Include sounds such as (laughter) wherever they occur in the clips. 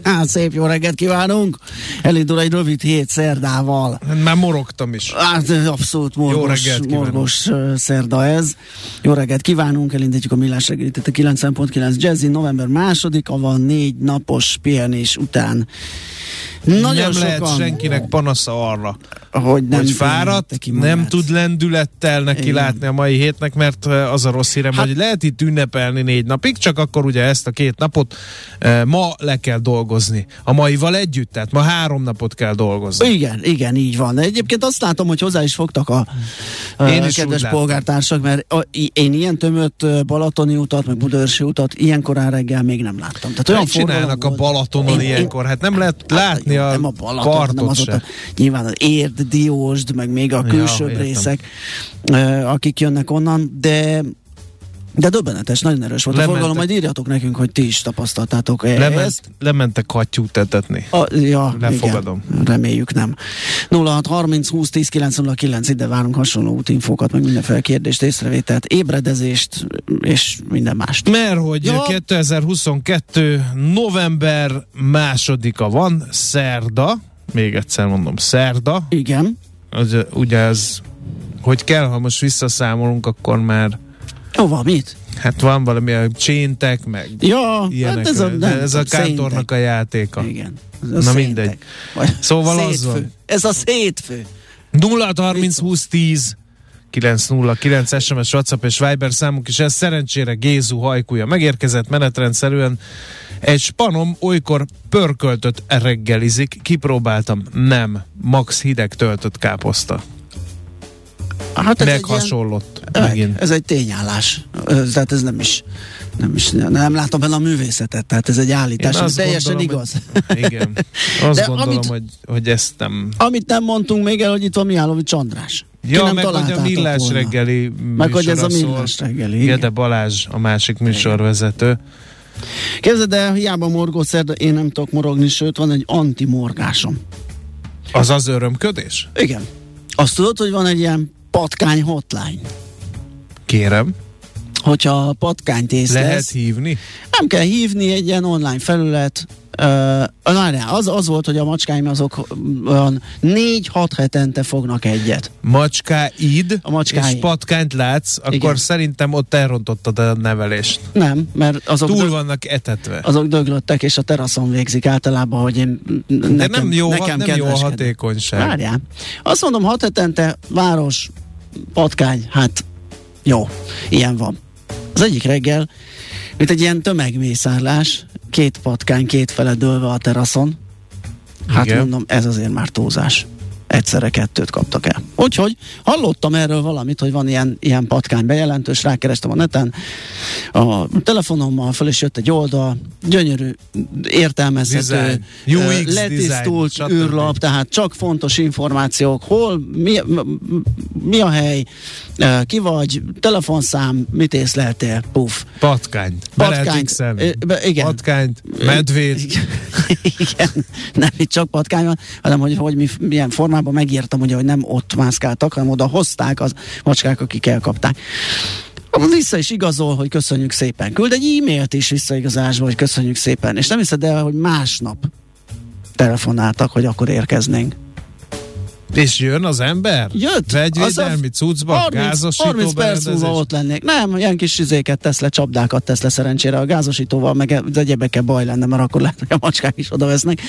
(laughs) Szép jó reggelt kívánunk! Elindul egy rövid hét szerdával. Már morogtam is. Hát abszolút morgos, reggelt morgos szerda ez. Jó reggelt kívánunk, elindítjuk a millás reggelit. Itt a 9.9 Jazzy, november másodika van, négy napos pihenés után. Nagyon nem sokan, lehet senkinek panasza arra, hogy nem hogy fáradt, nem tud lendülettel neki Igen. látni a mai hétnek, mert eh, az a rossz hírem, Hát- hogy lehet itt ünnepelni négy napig, csak akkor ugye ezt a két napot eh, ma le kell dolgozni. A maival együtt, tehát ma három napot kell dolgozni. Igen, igen, így van. Egyébként azt látom, hogy hozzá is fogtak a, a Én is kedves polgártársak, mert a, én ilyen tömött ö, Balatoni utat, meg Budaörsi utat ilyen korán reggel még nem láttam. Tehát olyan csinálnak a. Balatonon én- ilyenkor? Hát nem lehet Hát, látni jó, a, nem a Balaton, hanem partot az ott a, nyilván az Érd, Diósd, meg még a Ja, külsőbb értem. részek, akik jönnek onnan, de de döbbenetes, nagyon erős volt a Lementek. forgalom, majd írjatok nekünk, hogy ti is tapasztaltátok -e Lement, ezt. lementek hattyút etetni. A, ja, Lefogadom. Igen, reméljük nem. 06 30 20 10 909 ide várunk hasonló útinfókat, meg mindenféle kérdést, észrevételt, ébredezést és minden mást. Mert hogy Ja. 2022. november másodika van, szerda, még egyszer mondom, szerda, Igen. az, ugye ez, hogy kell, ha most visszaszámolunk, akkor már Hova, mit? hát van valami a cséntek, meg Ja, ilyenek, hát ez a, nem, ez a kántornak a játéka. Igen. Ez a Na széntek. mindegy. Vagy Szóval az szétfő. van. Ez a szétfő. 0 30 20 10 909 SMS, WhatsApp és Viber számunk is ez szerencsére Gézu hajkúja megérkezett menetrendszerűen egy spanom olykor pörköltött reggelizik, kipróbáltam, nem, max hideg töltött káposzta. Hát ez Meg egy ilyen- megint. Ez egy tényállás. Tehát ez nem is, nem is, nem látom benne a művészetet, tehát ez egy állítás, ami teljesen gondolom, igaz. Hogy, igen, (laughs) azt De gondolom, amit- hogy, hogy ezt nem... Amit nem mondtunk még el, hogy itt van Mihálovics András. Ki Ja, nem meg hogy a millás volna. reggeli Meg hogy ez a millás reggeli. igen. Gede Balázs, a másik műsorvezető. Képzeld el, hiába morgó szerda, én nem tudok morogni, sőt van egy antimorgásom. Az az örömködés? Igen. Azt tudod, hogy van egy ilyen patkány hotline. Kérem. Hogyha a patkányt észlelsz, Lehet hívni? nem kell hívni egy ilyen online felület, Uh, az, az volt, hogy a macskáim azok olyan 4-6 hetente fognak egyet. Macskáid, A macskáim. és patkányt látsz, akkor Igen. szerintem ott elrontottad a nevelést. Nem, mert azok, Túl dög, vannak etetve. azok döglöttek, és a teraszon végzik általában, hogy én nekem, De nem jó, nekem nem jó hatékonyság. Várjál. Azt mondom, hat hetente város, patkány, hát jó, ilyen van. Az egyik reggel, mint egy ilyen tömegmészárlás, két patkány két fele dőlve a teraszon. Hát Igen. mondom, ez azért már túlzás. Egyszerre kettőt kaptak el. Úgyhogy hallottam erről valamit, hogy van ilyen, ilyen patkány bejelentős, rákerestem a neten, a telefonommal föl is jött egy oldal, gyönyörű, értelmezhető, Design. UX letisztult design, űrlap, tehát csak fontos információk, hol, mi, mi a hely, ki vagy, telefonszám, mit észleltél, puf. Patkányt. Patkányt, be- igen. Patkányt, medvét. Igen, nem itt csak patkány van, hanem hogy, hogy mi, milyen formában megírtam, ugye, hogy nem ott mászkáltak, hanem oda hozták az macskák, akik elkapták. Vissza is igazol, hogy köszönjük szépen. Küld egy e-mailt is visszaigazásba, hogy köszönjük szépen. És nem hiszed el, hogy másnap telefonáltak, hogy akkor érkeznénk. És jön az ember? Jött. Vegyvédelmi cuccba, 30, gázosító 30 perc múlva ott lennék. Nem, ilyen kis izéket tesz le, csapdákat tesz le szerencsére. A gázosítóval meg az egyebekkel baj lenne, mert akkor lehet, hogy a macskák is oda vesznek.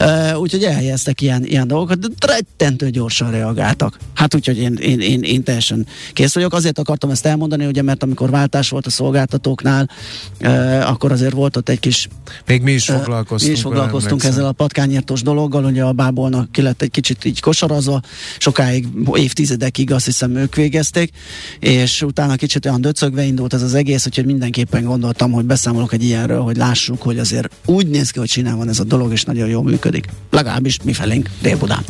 Uh, úgyhogy elhelyeztek ilyen, ilyen dolgokat, de rettentő gyorsan reagáltak. Hát úgyhogy én, én, én, én teljesen kész vagyok. Azért akartam ezt elmondani, ugye, mert amikor váltás volt a szolgáltatóknál, uh, akkor azért volt ott egy kis Még mi is foglalkoztunk. Mi is foglalkoztunk ezzel a patkányírtós dologgal, ugye a bábolnak ki lett egy kicsit így kosarazva, sokáig, évtizedekig azt hiszem ők végezték, és utána kicsit olyan döcögve indult ez az egész, úgyhogy mindenképpen gondoltam, hogy beszámolok egy ilyenről, hogy lássuk, hogy azért úgy néz ki, hogy csinál van ez a dolog, és nagyon jól működik. Legalábbis mi felénk Dél-Budán.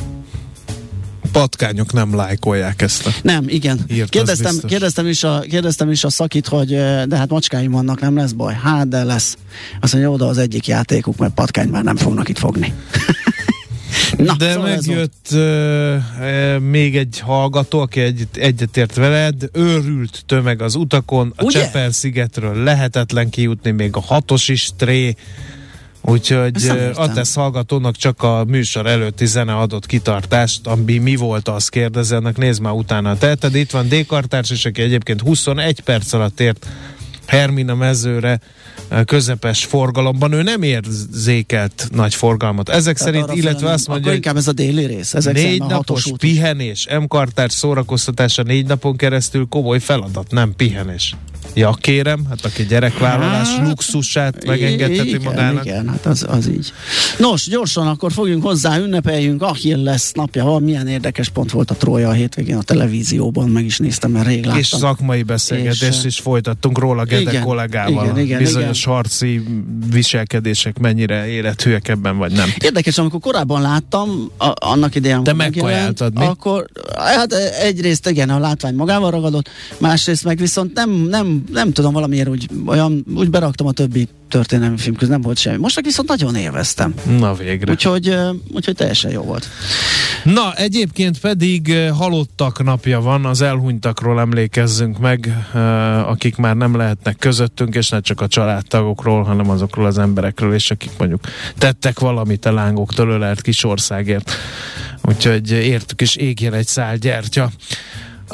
Patkányok nem lájkolják ezt a... Nem, igen. Írt, kérdeztem, kérdeztem, is a, kérdeztem is a szakit, hogy de hát macskáim vannak, nem lesz baj. Hát, de lesz. Azt mondja, oda az egyik játékuk, mert patkány már nem fognak itt fogni. Na, De szóval megjött ö, még egy hallgató, aki egy, egyetért veled, őrült tömeg az utakon, a? Csepel-szigetről lehetetlen kijutni, még a hatos is tré, úgyhogy Ezt nem ö, értem. a tesz hallgatónak csak a műsor előtti zene adott kitartást, ami mi volt, azt kérdezi, annak nézd már utána a teheted. Itt van D-kartárs, és aki egyébként 21 perc alatt ért Hermina mezőre ö, közepes forgalomban, ő nem érzékelt nagy forgalmat. Ezek Tehát szerint, illetve azt mondja, hogy inkább ez a déli rész. Ezek négy napos út pihenés, M-kartárs szórakoztatása négy napon keresztül komoly feladat, nem pihenés. Ja, kérem, hát aki gyerekvállalás Hát, luxusát megengedheti igen, magának. Igen, hát az, az így. Nos, gyorsan akkor fogjunk hozzá, ünnepeljünk. Achilles lesz napja van. Milyen érdekes pont volt a Trója a hétvégén a televízióban, meg is néztem, mert rég láttam. És szakmai beszélgetést És, is folytattunk róla Gede igen, kollégával. igen, igen, Bizonyos igen. harci viselkedések mennyire élethűek ebben, vagy nem. Érdekes, amikor korábban láttam, a, annak idején, Te megkajáltad, mi? Akkor, hát egyrészt igen, a látvány magával ragadott, másrészt meg viszont nem, nem, nem tudom, valamiért úgy, olyan, úgy beraktam a többi történelmi film között, nem volt semmi. Most meg viszont nagyon élveztem. Na végre. Úgyhogy, úgyhogy teljesen jó volt. Na, egyébként pedig halottak napja van, az elhunytakról emlékezzünk meg, akik már nem lehetnek közöttünk, és ne csak a családtagokról, hanem azokról az emberekről, és akik mondjuk tettek valamit a lángoktól ölelt kis országért. Úgyhogy értük is égjen egy szál gyertya.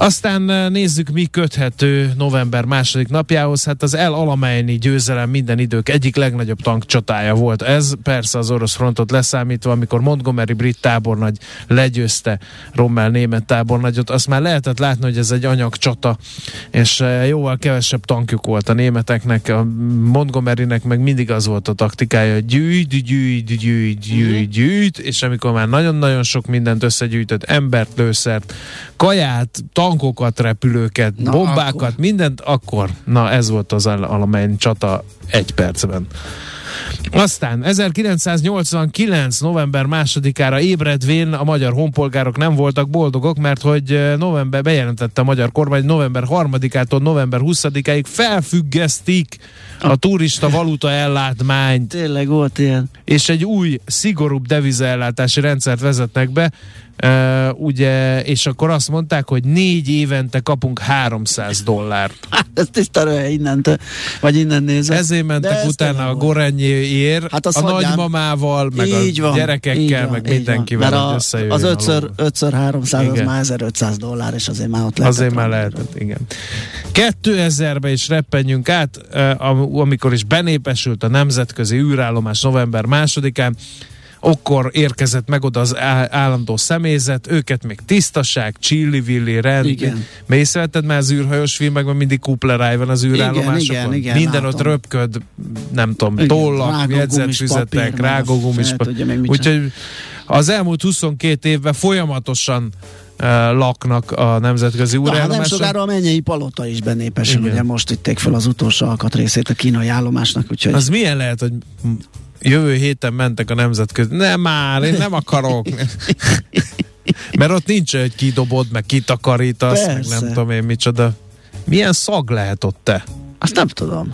Aztán eh, nézzük, mi köthető november második napjához. Hát az El Alameini győzelem minden idők egyik legnagyobb tankcsatája volt. Ez persze az orosz frontot leszámítva, amikor Montgomery brit tábornagy legyőzte Rommel német tábornagyot. Azt már lehetett látni, hogy ez egy anyagcsata, és eh, jóval kevesebb tankjuk volt a németeknek. A Montgomerynek meg mindig az volt a taktikája, hogy gyűjt, gyűjt, gyűjt, gyűjt, gyűjt, és amikor már nagyon-nagyon sok mindent összegyűjtött, embert, lőszert, kaját, tankokat, repülőket, Na, bombákat, akkor. mindent, akkor na ez volt az alamein csata egy percben. Aztán 1989. november másodikára ébredvén a magyar honpolgárok nem voltak boldogok, mert hogy eh, november bejelentette a magyar kormány, november 3-ától november 20-áig felfüggesztik a turista valuta ellátmányt Tényleg volt ilyen. és egy új, szigorúbb devizaellátási rendszert vezetnek be, Uh, ugye, és akkor azt mondták, hogy négy évente kapunk 300 dollárt. (laughs) Hát ez tiszta innentől, vagy innen nézve. Ezért mentek De utána a. Gorenyéért, Hát a hagyjám. nagymamával, meg így a van, gyerekekkel, van, meg mindenkivel, van. Mert a, az a 5 ló. 5 300 az Igen. már 1500 dollár, és azért már ott lehetett. Azért már lehetett, igen. 2000-be is reppenjünk át, am- amikor is benépesült a nemzetközi űrállomás november másodikán, akkor érkezett meg oda az állandó személyzet, őket még tisztaság, csillivilli, rend. Igen. Mészvelted már az űrhajós filmekben mindig kupleráj van az űrállomásokon? igen, igen, Minden látom. ott röpköd, nem tudom, Igen, tollak, jegyzetfüzetek, rágógumis Úgyhogy az elmúlt 22 évben folyamatosan uh, laknak a nemzetközi hát nem sokára a mennyei palota is benépesül, Igen. ugye most vitték fel az utolsó alkatrészét a kínai állomásnak, úgyhogy Az milyen lehet, hogy jövő héten mentek a nemzetközi... Nem már, én nem akarok. (laughs) Mert ott nincs, hogy kidobod, meg kitakarítasz, meg Persze. nem tudom én micsoda. Milyen szag lehet ott te? azt nem tudom.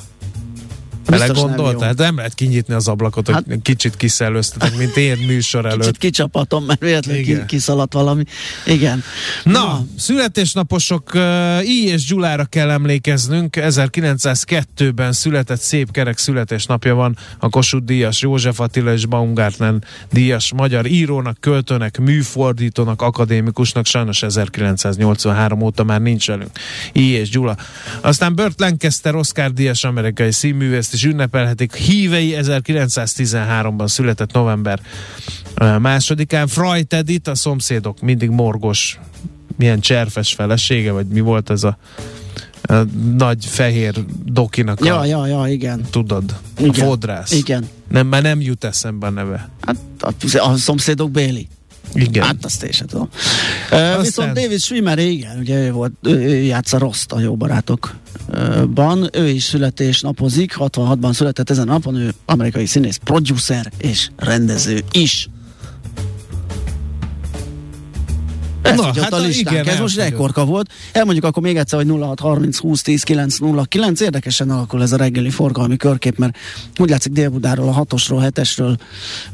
Belegondoltál? Hát nem lehet kinyitni az ablakot, hogy hát, kicsit kiszellőztetek, mint én műsor előtt. Kicsit kicsapatom, mert véletlenül ki, kiszaladt valami. Igen. Na, Na. születésnaposok uh, I. és Gyulára kell emlékeznünk. 1902-ben született szép kerek születésnapja van a Kossuth Díjas József Attila és Baumgartner Díjas magyar írónak, költőnek, műfordítónak, akadémikusnak. Sajnos 1983 óta már nincs velünk. I. és Gyula. Aztán Burt Lancaster, Oscar Díjas amerikai színművész is ünnepelhetik. Hívei 1913-ban született november másodikán. Freud Edith, a szomszédok mindig morgos, milyen cserfes felesége, vagy mi volt ez a, a nagy fehér dokinak ja, a, ja, ja, igen. Tudod, igen. a fodrász. Igen. Nem, már nem jut eszembe a neve. Hát a, a szomszédok Béli. Igen. Hát azt én sem tudom. Aztán... Viszont David Schwimmer, igen, ugye ő volt, ő, ő játsza Rost a jó barátokban. Ő is születésnapozik, 66-ban született ezen a napon, ő amerikai színész, producer és rendező is. Ez Na, hát a listánk. Igen, Ez most rekordka volt. Elmondjuk akkor még egyszer, hogy 0630 20 10 909. Érdekesen alakul ez a reggeli forgalmi körkép, mert úgy látszik Dél-Budáról, a hatosról, hetesről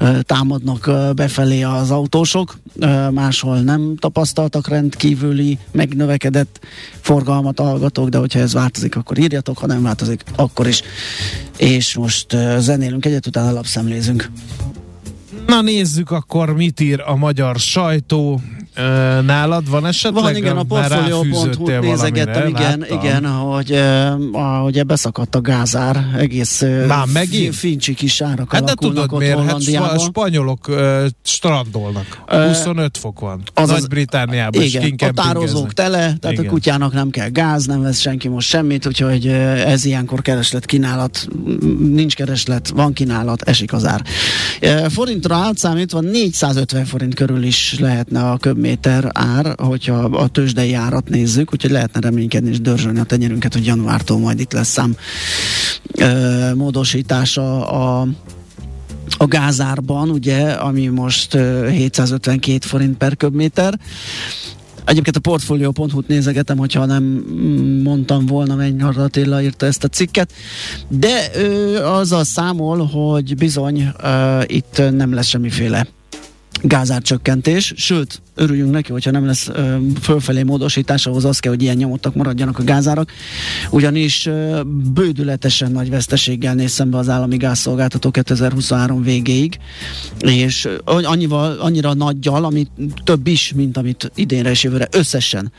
uh, támadnak befelé az autósok. Máshol nem tapasztaltak rendkívüli, megnövekedett forgalmat hallgatók, de hogyha ez változik, akkor írjatok, ha nem változik, akkor is. És most zenélünk egyet, utána lapszemlézünk. Na nézzük akkor, mit ír a magyar sajtó. Nálad van esetleg? Van, igen, a portfolio.hu nézegettem, igen, láttam. igen, hogy ahogy beszakadt a gázár, egész Már megint? fincsi kis árak hát alakulnak tudod, miért? Hát a spanyolok uh, strandolnak. 25 fok van. Nagy-Britániában. Igen, a tározók tele, tehát igen. a kutyának nem kell gáz, nem vesz senki most semmit, úgyhogy ez ilyenkor kereslet, kínálat, nincs kereslet, van kínálat, esik az ár. Forintra átszámítva 450 forint körül is lehetne a köbmény méter ár, hogyha a tőzsdei árat nézzük, úgyhogy lehetne reménykedni és dörzsölni a tenyerünket, hogy januártól majd itt lesz szám ö, módosítása a a gázárban, ugye, ami most 752 forint per köbméter. Egyébként a portfolio.hu-t nézegetem, hogyha nem mondtam volna, mennyi Attila írta ezt a cikket, de ö, azzal számol, hogy bizony ö, itt nem lesz semmiféle gázárcsökkentés, sőt, örüljünk neki, hogyha nem lesz ö, fölfelé módosítás, ahhoz az kell, hogy ilyen nyomottak maradjanak a gázárak, ugyanis ö, bődületesen nagy veszteséggel néz szembe az állami gázszolgáltató 2023 végéig, és annyival, annyira nagyjal, ami több is, mint amit idénre és jövőre összesen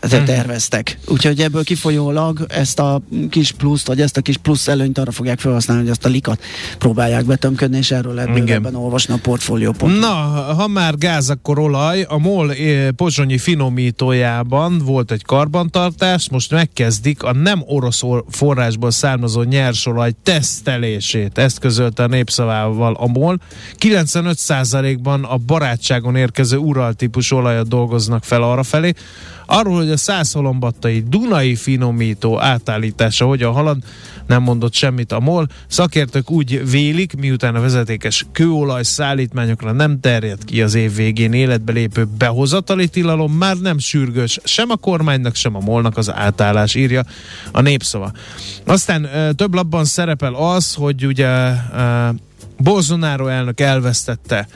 hmm. terveztek. Úgyhogy ebből kifolyólag ezt a kis pluszt, vagy ezt a kis plusz előnyt arra fogják felhasználni, hogy azt a likat próbálják betömködni, és erről lehet bővebben olvasni a portfóliópont. Na, ha már gáz, akkor olaj. A MOL eh, pozsonyi finomítójában volt egy karbantartás, most megkezdik a nem orosz forrásból származó nyersolaj tesztelését. Ezt közölte a népszavával a MOL. 95%-ban a barátságon érkező Ural típus olajat dolgoznak fel arra felé, Arról, hogy a százholombattai Dunai finomító átállítása hogyan halad, nem mondott semmit a MOL. Szakértők úgy vélik, miután a vezetékes kőolaj szállítmányokra nem terjed ki az év végén életbe lépő behozatali tilalom, már nem sürgős sem a kormánynak, sem a molnak az átállás, írja a népszava. Aztán több labban szerepel az, hogy ugye Bolsonaro elnök elvesztette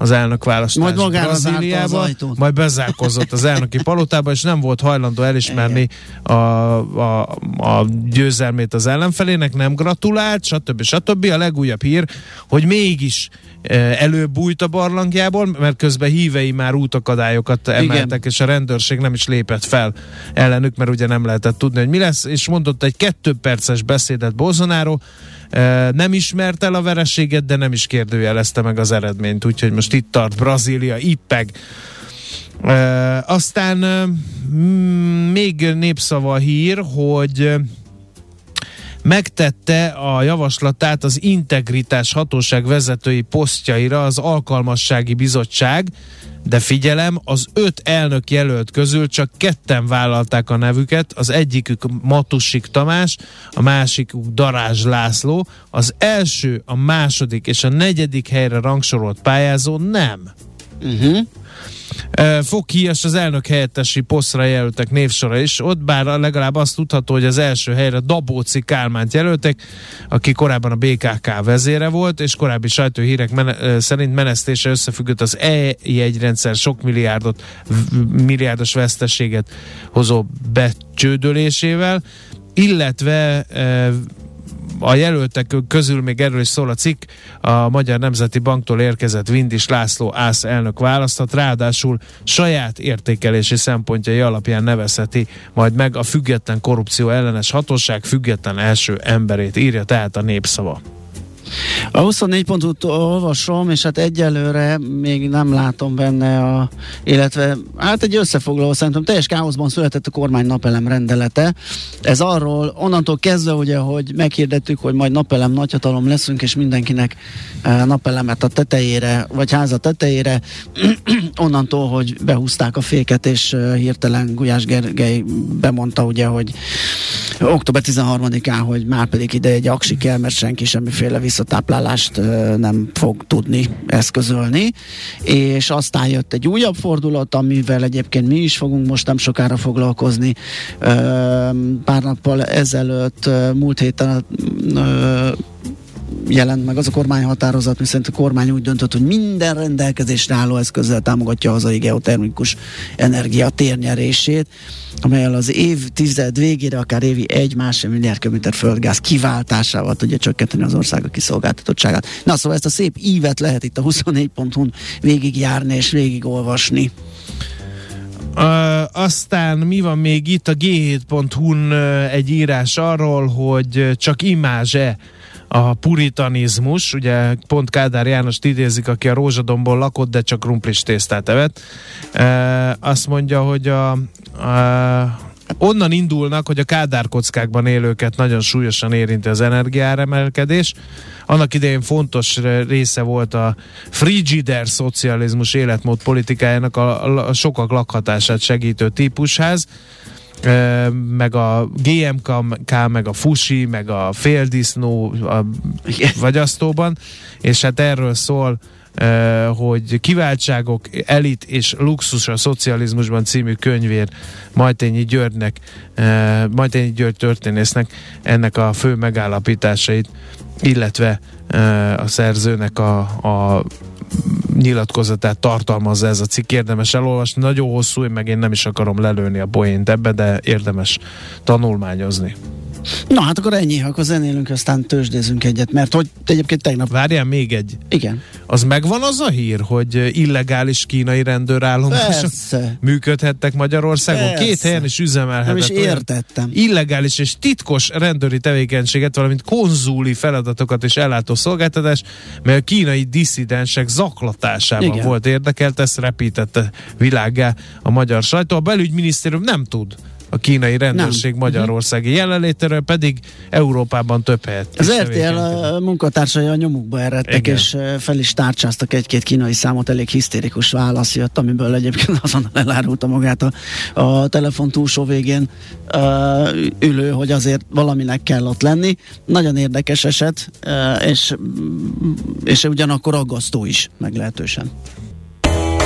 az elnök választás majd Brazíliába, majd bezárkozott az elnöki palotába, és nem volt hajlandó elismerni a, a, a győzelmét az ellenfelének, nem gratulált, stb. stb. A legújabb hír, hogy mégis e, előbújt a barlangjából, mert közben hívei már útakadályokat emeltek, Igen. és a rendőrség nem is lépett fel ellenük, mert ugye nem lehetett tudni, hogy mi lesz, és mondott egy kettő perces beszédet Bolsonaro, nem ismert el a vereséget, de nem is kérdőjelezte meg az eredményt, úgyhogy most itt tart Brazília, ippeg. Aztán még népszava hír, hogy megtette a javaslatát az integritás hatóság vezetői posztjaira az alkalmassági bizottság, de figyelem, az öt elnök jelölt közül csak ketten vállalták a nevüket, az egyikük Matusik Tamás, a másikuk Darázs László, az első, a második és a negyedik helyre rangsorolt pályázó nem. Uh-huh. Fokhíjas az elnök helyettesi posztra jelöltek névsora is, ott bár legalább azt tudható, hogy az első helyre Dabóci Kálmánt jelöltek, aki korábban a BKK vezére volt, és korábbi sajtóhírek mene- szerint menesztése összefüggött az E-jegyrendszer sok milliárdot, milliárdos veszteséget hozó becsődölésével, illetve a jelöltek közül még erről is szól a cikk, a Magyar Nemzeti Banktól érkezett Vindis László ász elnök választhat, ráadásul saját értékelési szempontjai alapján nevezheti majd meg a független korrupció ellenes hatóság független első emberét, írja tehát a népszava. A 24 pontot olvasom, és hát egyelőre még nem látom benne a, illetve hát egy összefoglaló szerintem teljes káoszban született a kormány napelem rendelete. Ez arról, onnantól kezdve ugye, hogy meghirdettük, hogy majd napelem nagyhatalom leszünk, és mindenkinek uh, napelemet a tetejére, vagy háza tetejére, (clears throat) onnantól, hogy behúzták a féket, és uh, hirtelen Gulyás Gergely bemondta ugye, hogy október 13-án, hogy már pedig ide egy aksi kell, mert senki semmiféle visszatáplálást nem fog tudni eszközölni, és aztán jött egy újabb fordulat, amivel egyébként mi is fogunk most nem sokára foglalkozni. Pár nappal ezelőtt, múlt héten jelent meg az a kormányhatározat, miszerint a kormány úgy döntött, hogy minden rendelkezésre álló eszközzel támogatja a hazai geotermikus energia térnyerését, amelyel az évtized végére akár évi egy másfél milliárd köbméter földgáz kiváltásával tudja csökkenteni az ország a kiszolgáltatottságát. Na szóval ezt a szép ívet lehet itt a 24.hu-n végigjárni és végigolvasni. Uh, aztán mi van még itt a G7.hu-n uh, egy írás arról, hogy csak imázse a puritanizmus, ugye pont Kádár János idézik, aki a Rózsadomból lakott, de csak krumplis tésztát evett. E, azt mondja, hogy a, a onnan indulnak, hogy a kádárkockákban élőket nagyon súlyosan érinti az energiáremelkedés. Annak idején fontos része volt a frigider szocializmus életmód politikájának a, a sokak lakhatását segítő típusház meg a GMK, meg a Fusi, meg a féldisznó a vagyasztóban, és hát erről szól hogy kiváltságok, elit és luxus a szocializmusban című könyvér Majtényi Györgynek, Majtényi György történésznek ennek a fő megállapításait, illetve a szerzőnek a, a nyilatkozatát tartalmazza ez a cikk, érdemes elolvasni. Nagyon hosszú, meg én nem is akarom lelőni a poént ebbe, de érdemes tanulmányozni. Na hát akkor ennyi, akkor zenélünk, aztán tőzsdézünk egyet, mert hogy egyébként tegnap... Várjál még egy. Igen. Az megvan az a hír, hogy illegális kínai rendőrállomások működhettek Magyarországon? Persze. Két helyen is üzemelhetett. Nem is értettem. Illegális és titkos rendőri tevékenységet, valamint konzúli feladatokat és ellátó szolgáltatás, mert a kínai disszidensek zaklatásában Igen. volt érdekelt, ezt repítette világgá a magyar sajtó. A belügyminisztérium nem tud a kínai rendőrség Nem. magyarországi jelenlétéről, pedig Európában több helyet. Az RTL munkatársai a nyomukba eredtek, Igen. és fel is tárcsáztak egy-két kínai számot, elég hisztérikus válasz jött, amiből egyébként (laughs) azonnal elárulta magát a, a telefon túlsó végén uh, ülő, hogy azért valaminek kell ott lenni. Nagyon érdekes eset, uh, és, és ugyanakkor aggasztó is, meglehetősen.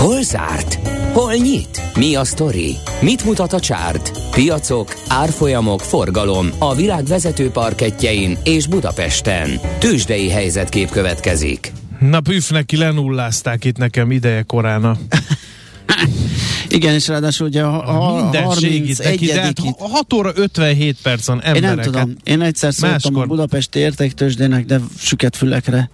Hol zárt? Hol nyit? Mi a sztori? Mit mutat a csárt? Piacok, árfolyamok, forgalom a világ vezető parketjein és Budapesten. Tősdei helyzetkép következik. Na püf, neki lenullázták itt nekem ideje korán a (laughs) igen, és ráadásul ugye a, a Minden 31 de hát 6 óra 57 percen embereket. Én nem tudom, én egyszer szóltam Máskor... a Budapesti értéktősdének, de süket fülekre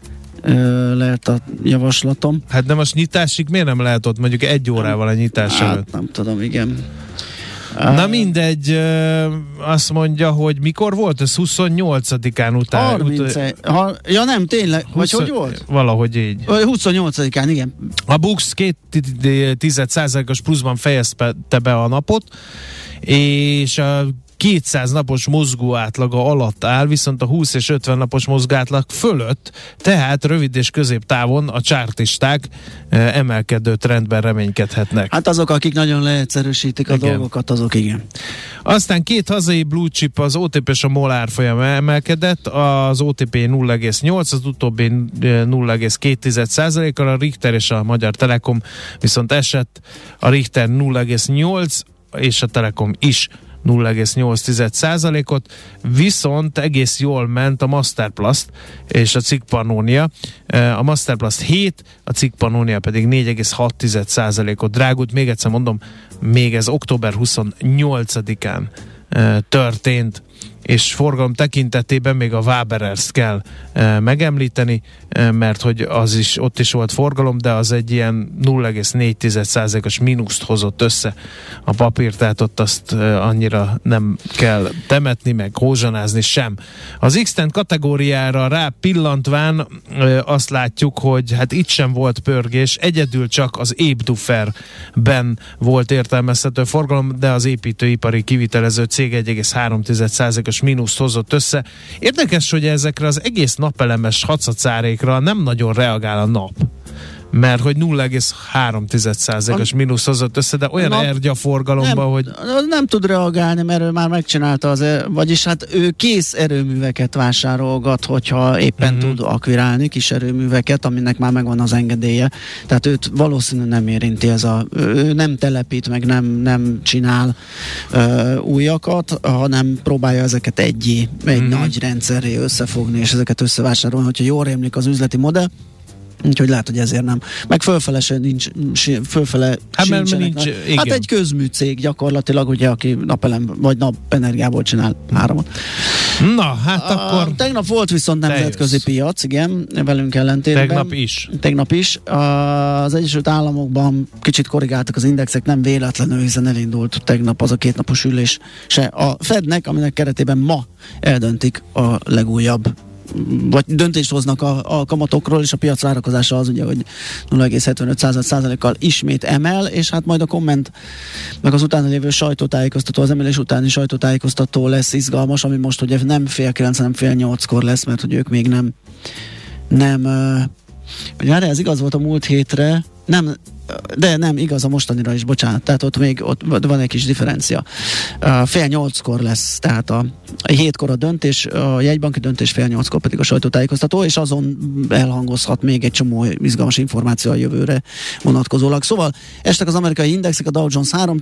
lehet a javaslatom. Hát de most nyitásig miért nem lehet ott mondjuk egy órával a nyitás hát, előtt? nem tudom, igen. Na mindegy, azt mondja, hogy mikor volt ez? 28-án után? 30 ut- ha, ja nem, tényleg, 20, vagy hogy volt? Valahogy így. 28-án, igen. A Bux 2 os pluszban fejezte be a napot, és a 200 napos mozgó átlaga alatt áll, viszont a 20 és 50 napos mozgó átlag fölött, tehát rövid és középtávon a csártisták eh, emelkedő trendben reménykedhetnek. Hát azok, akik nagyon leegyszerűsítik a Igen. dolgokat, azok igen. Aztán két hazai blue chip, az OTP és a MOL árfolyam emelkedett, az OTP 0,8, az utóbbi eh, 0,2%-kal, a Richter és a Magyar Telekom viszont esett, a Richter 0,8 és a Telekom is 0,8%-ot, viszont egész jól ment a Masterplast és a Cikk Pannonia. Eh, A Masterplast 7, a Cikk Pannonia pedig 4,6%-ot drágult. Még egyszer mondom, még ez október 28-án eh, történt és forgalom tekintetében még a Waberers kell e, megemlíteni, e, mert hogy az is, ott is volt forgalom, de az egy ilyen 0,4%-os mínuszt hozott össze a papír, tehát ott azt e, annyira nem kell temetni, meg hózsanázni sem. Az x kategóriára rá pillantván e, azt látjuk, hogy hát itt sem volt pörgés, egyedül csak az Ébduferben volt értelmezhető forgalom, de az építőipari kivitelező cég 1,3%-os mínuszt hozott össze. Érdekes, hogy ezekre az egész napelemes hacacárékra nem nagyon reagál a nap mert hogy 0,3%-os mínusz hozott össze, de olyan Nap- ergya forgalomban, nem, hogy nem tud reagálni, mert ő már megcsinálta az, e- vagyis hát ő kész erőműveket vásárolgat, hogyha éppen uh-huh. tud akvirálni kis erőműveket, aminek már megvan az engedélye. Tehát őt valószínűleg nem érinti ez a, ő nem telepít, meg nem, nem csinál ö, újakat, hanem próbálja ezeket egy, egy uh-huh. nagy rendszerré összefogni, és ezeket összevásárolni, hogyha jól rémlik az üzleti modell, Úgyhogy lehet, hogy ezért nem. Meg fölfele se nincs, fölfele Hát, mert nincs- igen. Hát egy közműcég gyakorlatilag, ugye, aki napelem vagy napenergiából csinál áramot. na, hát A, akkor tegnap volt viszont nemzetközi jössz. piac, igen, velünk ellentétben. tegnap is. Tegnap is. Az Egyesült Államokban kicsit korrigáltak az indexek, nem véletlenül, hiszen elindult tegnap az a kétnapos ülés se a Fednek, aminek keretében ma eldöntik a legújabb vagy döntést hoznak a, a kamatokról, és a piac várakozása az ugye, hogy 0,75%-kal ismét emel, és hát majd a komment, meg az utána lévő sajtótájékoztató, az emelés utáni sajtótájékoztató lesz izgalmas, ami most ugye nem fél kilenc, hanem fél nyolckor lesz, mert hogy ők még nem nem vagy várjál, ez igaz volt a múlt hétre, nem, de nem, igaz a mostanira is, bocsánat, tehát ott még ott van egy kis differencia. Fél nyolckor lesz, tehát a, hétkor a döntés, a jegybanki döntés, fél nyolckor pedig a sajtótájékoztató, és azon elhangozhat még egy csomó izgalmas információ a jövőre vonatkozólag. Szóval estek az amerikai indexek, a Dow Jones 3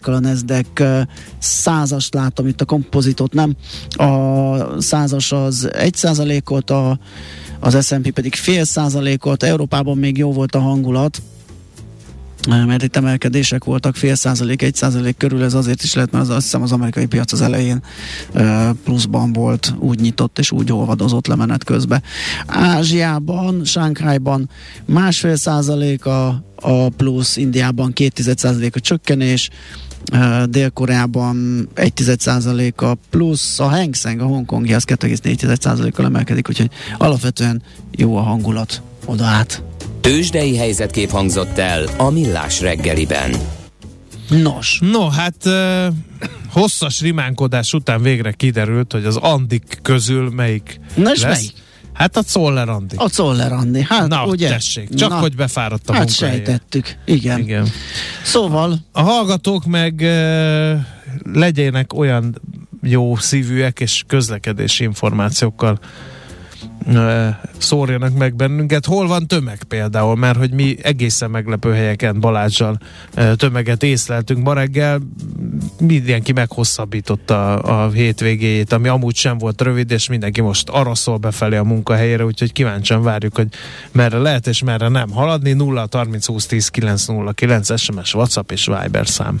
kal a Nasdaq százast látom itt a kompozitot, nem? A százas az egy százalékot, a az S&P pedig fél százalékot, Európában még jó volt a hangulat, mert itt emelkedések voltak, fél százalék, egy százalék körül, ez azért is lehet, mert az, azt hiszem az amerikai piac az elején ö, pluszban volt, úgy nyitott és úgy olvadozott lemenet közben. Ázsiában, Sánkhájban másfél százalék a, a plusz, Indiában két százalék a csökkenés, Dél-Koreában egy tized százalék a plusz, a Hang Seng, a hongkongi az 2,4 százalékkal emelkedik, úgyhogy alapvetően jó a hangulat oda át. Tőzsdei helyzetkép hangzott el a Millás reggeliben. Nos, No, hát hosszas rimánkodás után végre kiderült, hogy az Andik közül melyik Na és lesz. melyik? Hát a Czoller Andi. A Czoller Andi, hát Na, ugye? tessék, csak Na, hogy befáradt a Hát sejtettük, igen. igen. Szóval, A hallgatók meg legyenek olyan jó szívűek és közlekedési információkkal szórjanak meg bennünket. Hol van tömeg például, mert hogy mi egészen meglepő helyeken Balázsjal tömeget észleltünk ma reggel. Mindenki meghosszabbította a hétvégéjét, ami amúgy sem volt rövid, és mindenki most arra szól befelé a munkahelyére, úgyhogy kíváncsian várjuk, hogy merre lehet és merre nem haladni. 0 30 20 10 909 SMS, WhatsApp és Viber szám.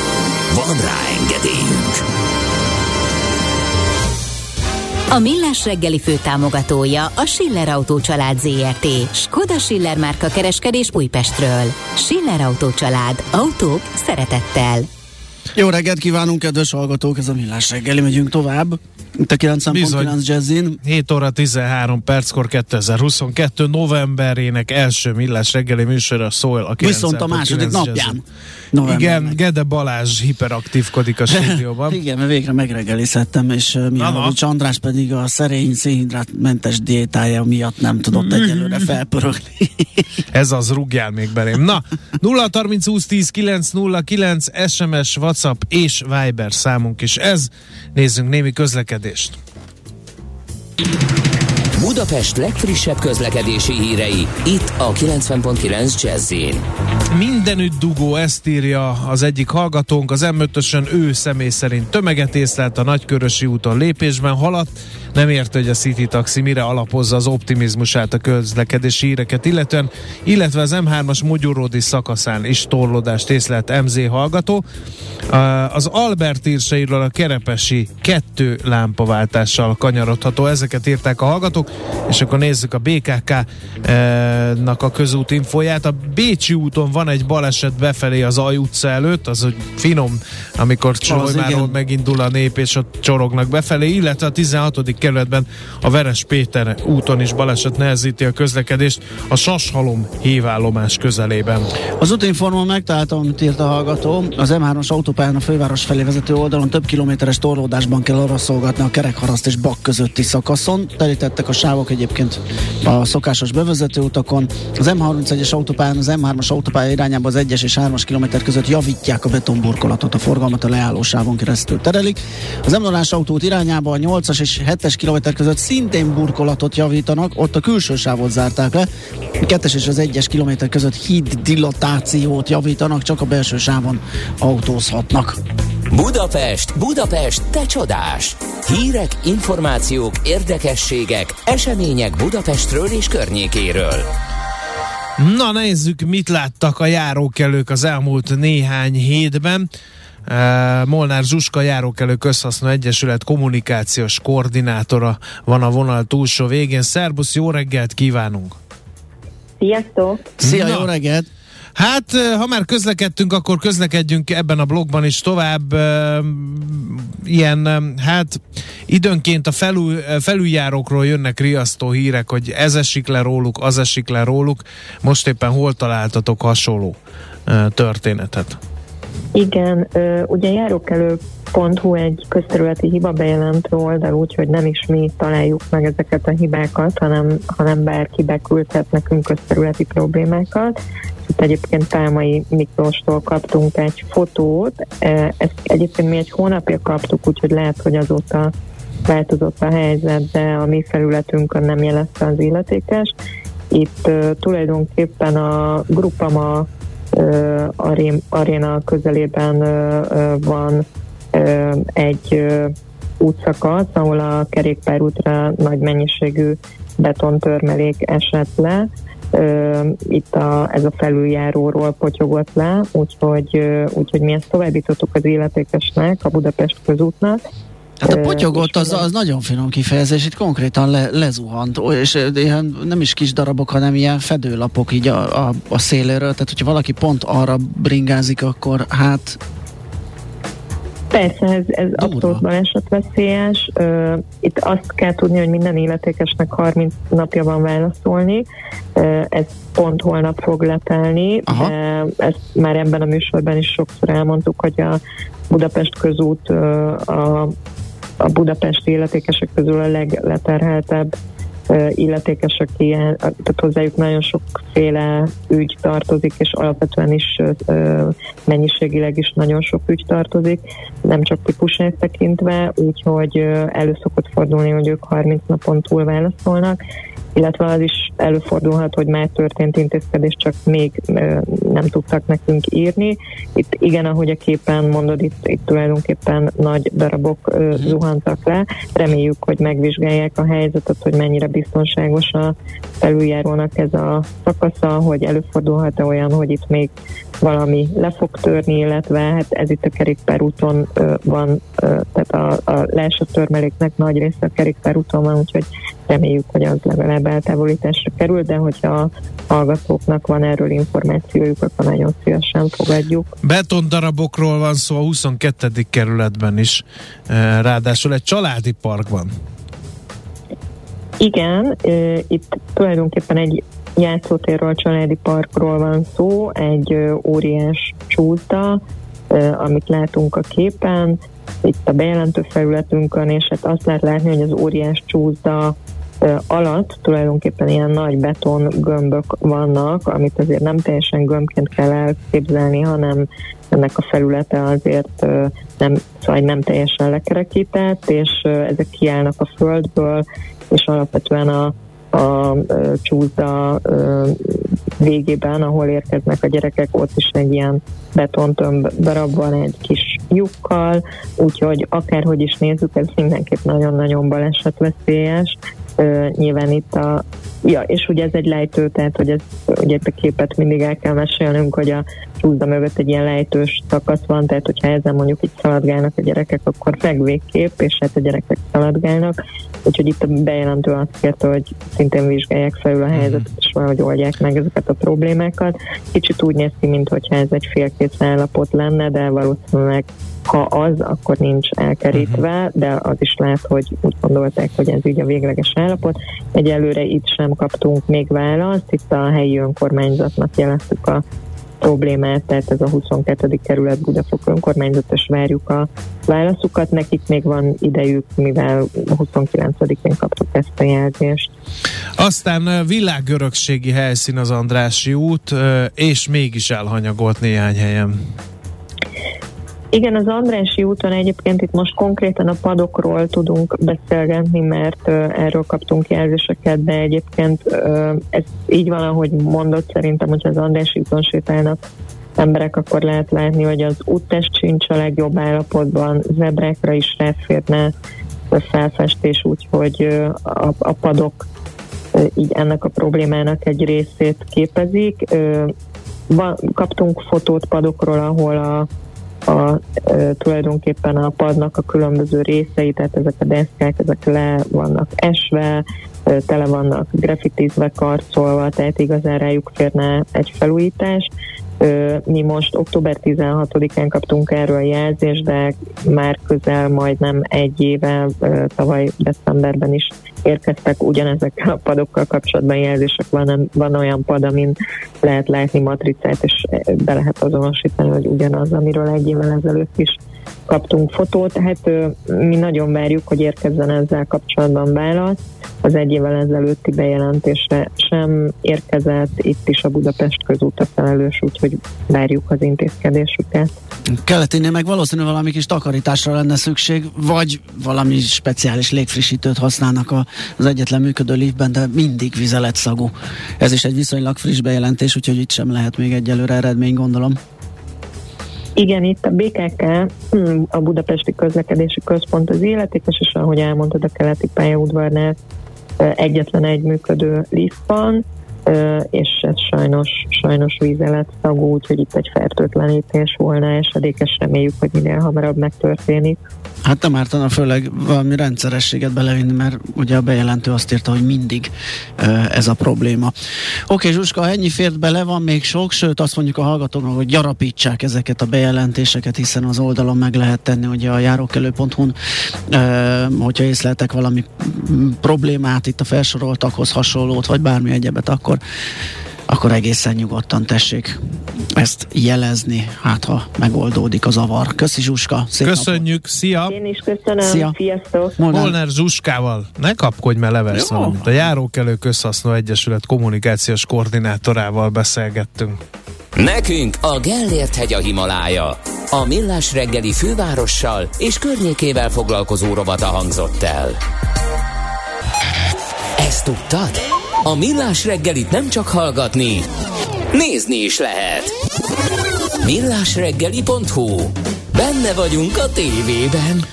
Van rá engedélyünk! A Millás reggeli főtámogatója a Schiller Autó család ZRT. Skoda Schiller márka kereskedés Újpestről. Schiller Autó család. Autók szeretettel. Jó reggelt kívánunk, kedves hallgatók, ez a Millás reggeli, megyünk tovább. Itt a 90.9 Jazzin. 7 óra 13 perckor 2022 novemberének első Millás reggeli műsora szól a Viszont a második napján. Igen, Gede Balázs hiperaktívkodik a (laughs) stúdióban. Igen, mert végre megreggelizhettem, és Mihálovics András pedig a szerény szénhidrátmentes diétája miatt nem tudott (laughs) egyelőre felpörögni. (laughs) Ez az, rúgjál még belém. Na, 0 30 20 10 9 0 9 SMS, WhatsApp és Viber számunk is ez. Nézzünk némi közlekedést. Budapest legfrissebb közlekedési hírei, itt a 90.9 jazz Mindenütt dugó, ezt írja az egyik hallgatónk, az m ő személy szerint tömeget észlelt a Nagykörösi úton lépésben haladt, nem érte, hogy a City Taxi mire alapozza az optimizmusát a közlekedési híreket, illetően, illetve az M3-as Mogyoródi szakaszán is torlódást észlelt MZ hallgató. Az Albert írsairól a Kerepesi kettő lámpaváltással kanyarodható, ezeket írták a hallgatók, és akkor nézzük a BKK-nak a közút infóját. A Bécsi úton van egy baleset befelé az Aj utca előtt, az hogy finom, amikor Csolymárról megindul a nép, és ott csorognak befelé, illetve a 16 kerületben a Veres Péter úton is baleset nehezíti a közlekedést a Sashalom hívállomás közelében. Az útinformon megtaláltam, amit írt a hallgató. Az M3-as autópályán a főváros felé vezető oldalon több kilométeres torlódásban kell arra szolgatni a kerekharaszt és bak közötti szakaszon. Terítettek a sávok egyébként a szokásos bevezető utakon. Az M31-es autópályán az M3-as autópálya irányába az 1-es és 3-as kilométer között javítják a betonburkolatot, a forgalmat a leállósávon keresztül terelik. Az m autót irányába a 8-as és 7-es 2 kilométer között szintén burkolatot javítanak, ott a külső sávot zárták le. A 2 és az 1-es kilométer között híd dilatációt javítanak, csak a belső sávon autózhatnak. Budapest, Budapest, te csodás! Hírek, információk, érdekességek, események Budapestről és környékéről. Na nézzük, mit láttak a járókelők az elmúlt néhány hétben. Molnár Zsuska Járókelő Közhasznú Egyesület kommunikációs koordinátora van a vonal túlsó végén. Szerbusz, jó reggelt kívánunk! Sziasztok! Szia, Na. jó reggelt! Hát, ha már közlekedtünk, akkor közlekedjünk ebben a blogban is tovább. Ilyen, hát időnként a felül, felüljárókról jönnek riasztó hírek, hogy ez esik le róluk, az esik le róluk. Most éppen hol találtatok hasonló történetet? Igen, ugye járókelő.hu egy közterületi hiba bejelentő oldal, úgyhogy nem is mi találjuk meg ezeket a hibákat, hanem, hanem bárki beküldhet nekünk közterületi problémákat. Itt egyébként Pálmai Miklóstól kaptunk egy fotót, ezt egyébként mi egy hónapja kaptuk, úgyhogy lehet, hogy azóta változott a helyzet, de a mi felületünkön nem jelezte az illetékes. Itt tulajdonképpen a Grupama aréna közelében van egy útszakasz, ahol a kerékpárútra nagy mennyiségű betontörmelék esett le. Itt a, ez a felüljáróról potyogott le, úgyhogy, úgyhogy mi ezt továbbítottuk az illetékesnek, a Budapest közútnak, Hát a potyogott az, az nagyon finom kifejezés, itt konkrétan le, lezuhant, és ilyen nem is kis darabok, hanem ilyen fedőlapok így a, a, a széléről, tehát hogyha valaki pont arra bringázik, akkor hát Persze, ez, ez abszolút balesetveszélyes. Uh, itt azt kell tudni, hogy minden illetékesnek 30 napja van válaszolni. Uh, ez pont holnap fog letelni, Aha. de ezt már ebben a műsorban is sokszor elmondtuk, hogy a Budapest közút a a budapesti illetékesek közül a legleterheltebb illetékesek ilyen, tehát hozzájuk nagyon sokféle ügy tartozik, és alapvetően is mennyiségileg is nagyon sok ügy tartozik, nem csak típusát tekintve, úgyhogy elő szokott fordulni, hogy ők 30 napon túl válaszolnak, illetve az is előfordulhat, hogy már történt intézkedés, csak még nem tudtak nekünk írni. Itt igen, ahogy a képen mondod, itt, itt tulajdonképpen nagy darabok uh, zuhantak le. Reméljük, hogy megvizsgálják a helyzetet, hogy mennyire biztonságos a felüljárónak ez a szakasza, hogy előfordulhat-e olyan, hogy itt még valami le fog törni, illetve hát ez itt a kerékpárúton van, tehát a, a leesett törmeléknek nagy része a kerékpárúton van, úgyhogy reméljük, hogy az legalább eltávolításra kerül, de hogyha a hallgatóknak van erről információjuk, akkor nagyon szívesen fogadjuk. Beton darabokról van szó a 22. kerületben is, ráadásul egy családi park van. Igen, itt tulajdonképpen egy játszótérről, családi parkról van szó, egy óriás csúszda, amit látunk a képen, itt a bejelentő felületünkön, és hát azt lehet látni, hogy az óriás csúszda alatt tulajdonképpen ilyen nagy beton gömbök vannak, amit azért nem teljesen gömbként kell elképzelni, hanem ennek a felülete azért nem, szóval nem teljesen lekerekített, és ezek kiállnak a földből, és alapvetően a a csúszda végében, ahol érkeznek a gyerekek, ott is egy ilyen betontömb darab van egy kis lyukkal, úgyhogy akárhogy is nézzük, ez mindenképp nagyon-nagyon balesetveszélyes. Nyilván itt a Ja, és ugye ez egy lejtő, tehát hogy ez, ugye a képet mindig el kell mesélnünk, hogy a csúszda mögött egy ilyen lejtős szakasz van, tehát hogyha ezen mondjuk itt szaladgálnak a gyerekek, akkor meg végképp, és hát a gyerekek szaladgálnak, úgyhogy itt a bejelentő azt kérte, hogy szintén vizsgálják felül a mhm. helyzetet, és valahogy oldják meg ezeket a problémákat. Kicsit úgy néz ki, mintha ez egy félkész állapot lenne, de valószínűleg ha az, akkor nincs elkerítve, uh-huh. de az is lehet, hogy úgy gondolták, hogy ez így a végleges állapot. Egyelőre itt sem kaptunk még választ, itt a helyi önkormányzatnak jeleztük a problémát, tehát ez a 22. kerület Budafok önkormányzat, és várjuk a válaszukat. Nekik még van idejük, mivel 29-én kaptuk ezt a jelzést. Aztán világörökségi helyszín az Andrási út, és mégis elhanyagolt néhány helyen. Igen, az Andrási úton egyébként itt most konkrétan a padokról tudunk beszélgetni, mert erről kaptunk jelzéseket, de egyébként ez így van, ahogy mondott, szerintem, hogy az Andrási úton sétálnak emberek, akkor lehet látni, hogy az úttest sincs a legjobb állapotban, zebrákra is ráférne a felfestés, úgyhogy a, a padok így ennek a problémának egy részét képezik. Van, kaptunk fotót padokról, ahol a a, e, tulajdonképpen a padnak a különböző részei, tehát ezek a deszkák, ezek le vannak esve, e, tele vannak grafitizve, karcolva, tehát igazán rájuk férne egy felújítás. Mi most október 16-án kaptunk erről jelzést, de már közel majdnem egy éve, tavaly decemberben is érkeztek ugyanezekkel a padokkal kapcsolatban jelzések. Van, van olyan pad, amin lehet látni matricát, és be lehet azonosítani, hogy ugyanaz, amiről egy évvel ezelőtt is kaptunk fotót, tehát mi nagyon várjuk, hogy érkezzen ezzel kapcsolatban válasz. Az egy évvel ezelőtti bejelentésre sem érkezett, itt is a Budapest közút a felelős, úgyhogy várjuk az intézkedésüket. Keleténél meg valószínűleg valami kis takarításra lenne szükség, vagy valami speciális légfrissítőt használnak az egyetlen működő liftben, de mindig vizeletszagú. Ez is egy viszonylag friss bejelentés, úgyhogy itt sem lehet még egyelőre eredmény, gondolom. Igen, itt a BKK, hm, a Budapesti Közlekedési Központ az életékes, és ahogy elmondtad, a keleti pályaudvarnál egyetlen egy működő lift van, és ez sajnos, sajnos vízelet szagú, úgyhogy itt egy fertőtlenítés volna esedékes, reméljük, hogy minél hamarabb megtörténik. Hát nem ártana főleg valami rendszerességet belevinni, mert ugye a bejelentő azt írta, hogy mindig ez a probléma. Oké, Zsuska, ennyi fért bele, van még sok, sőt azt mondjuk a hallgatóknak, hogy gyarapítsák ezeket a bejelentéseket, hiszen az oldalon meg lehet tenni, ugye a járókelő.hu-n, hogyha észleltek valami problémát itt a felsoroltakhoz hasonlót, vagy bármi egyebet, akkor akkor egészen nyugodtan tessék ezt jelezni, hát ha megoldódik a zavar. Köszi Zsuska, szép Köszönjük, napot. szia! Én is köszönöm, Szia. sziasztok! Molnár, Molnár Zsuskával, ne kapkodj, mert leversz valamit. A Járókelő Közhasznó Egyesület kommunikációs koordinátorával beszélgettünk. Nekünk a Gellért hegy a Himalája. A Millás reggeli fővárossal és környékével foglalkozó rovata hangzott el. Ezt tudtad? A Millás reggelit nem csak hallgatni, nézni is lehet. Millásreggeli.hu Benne vagyunk a tévében.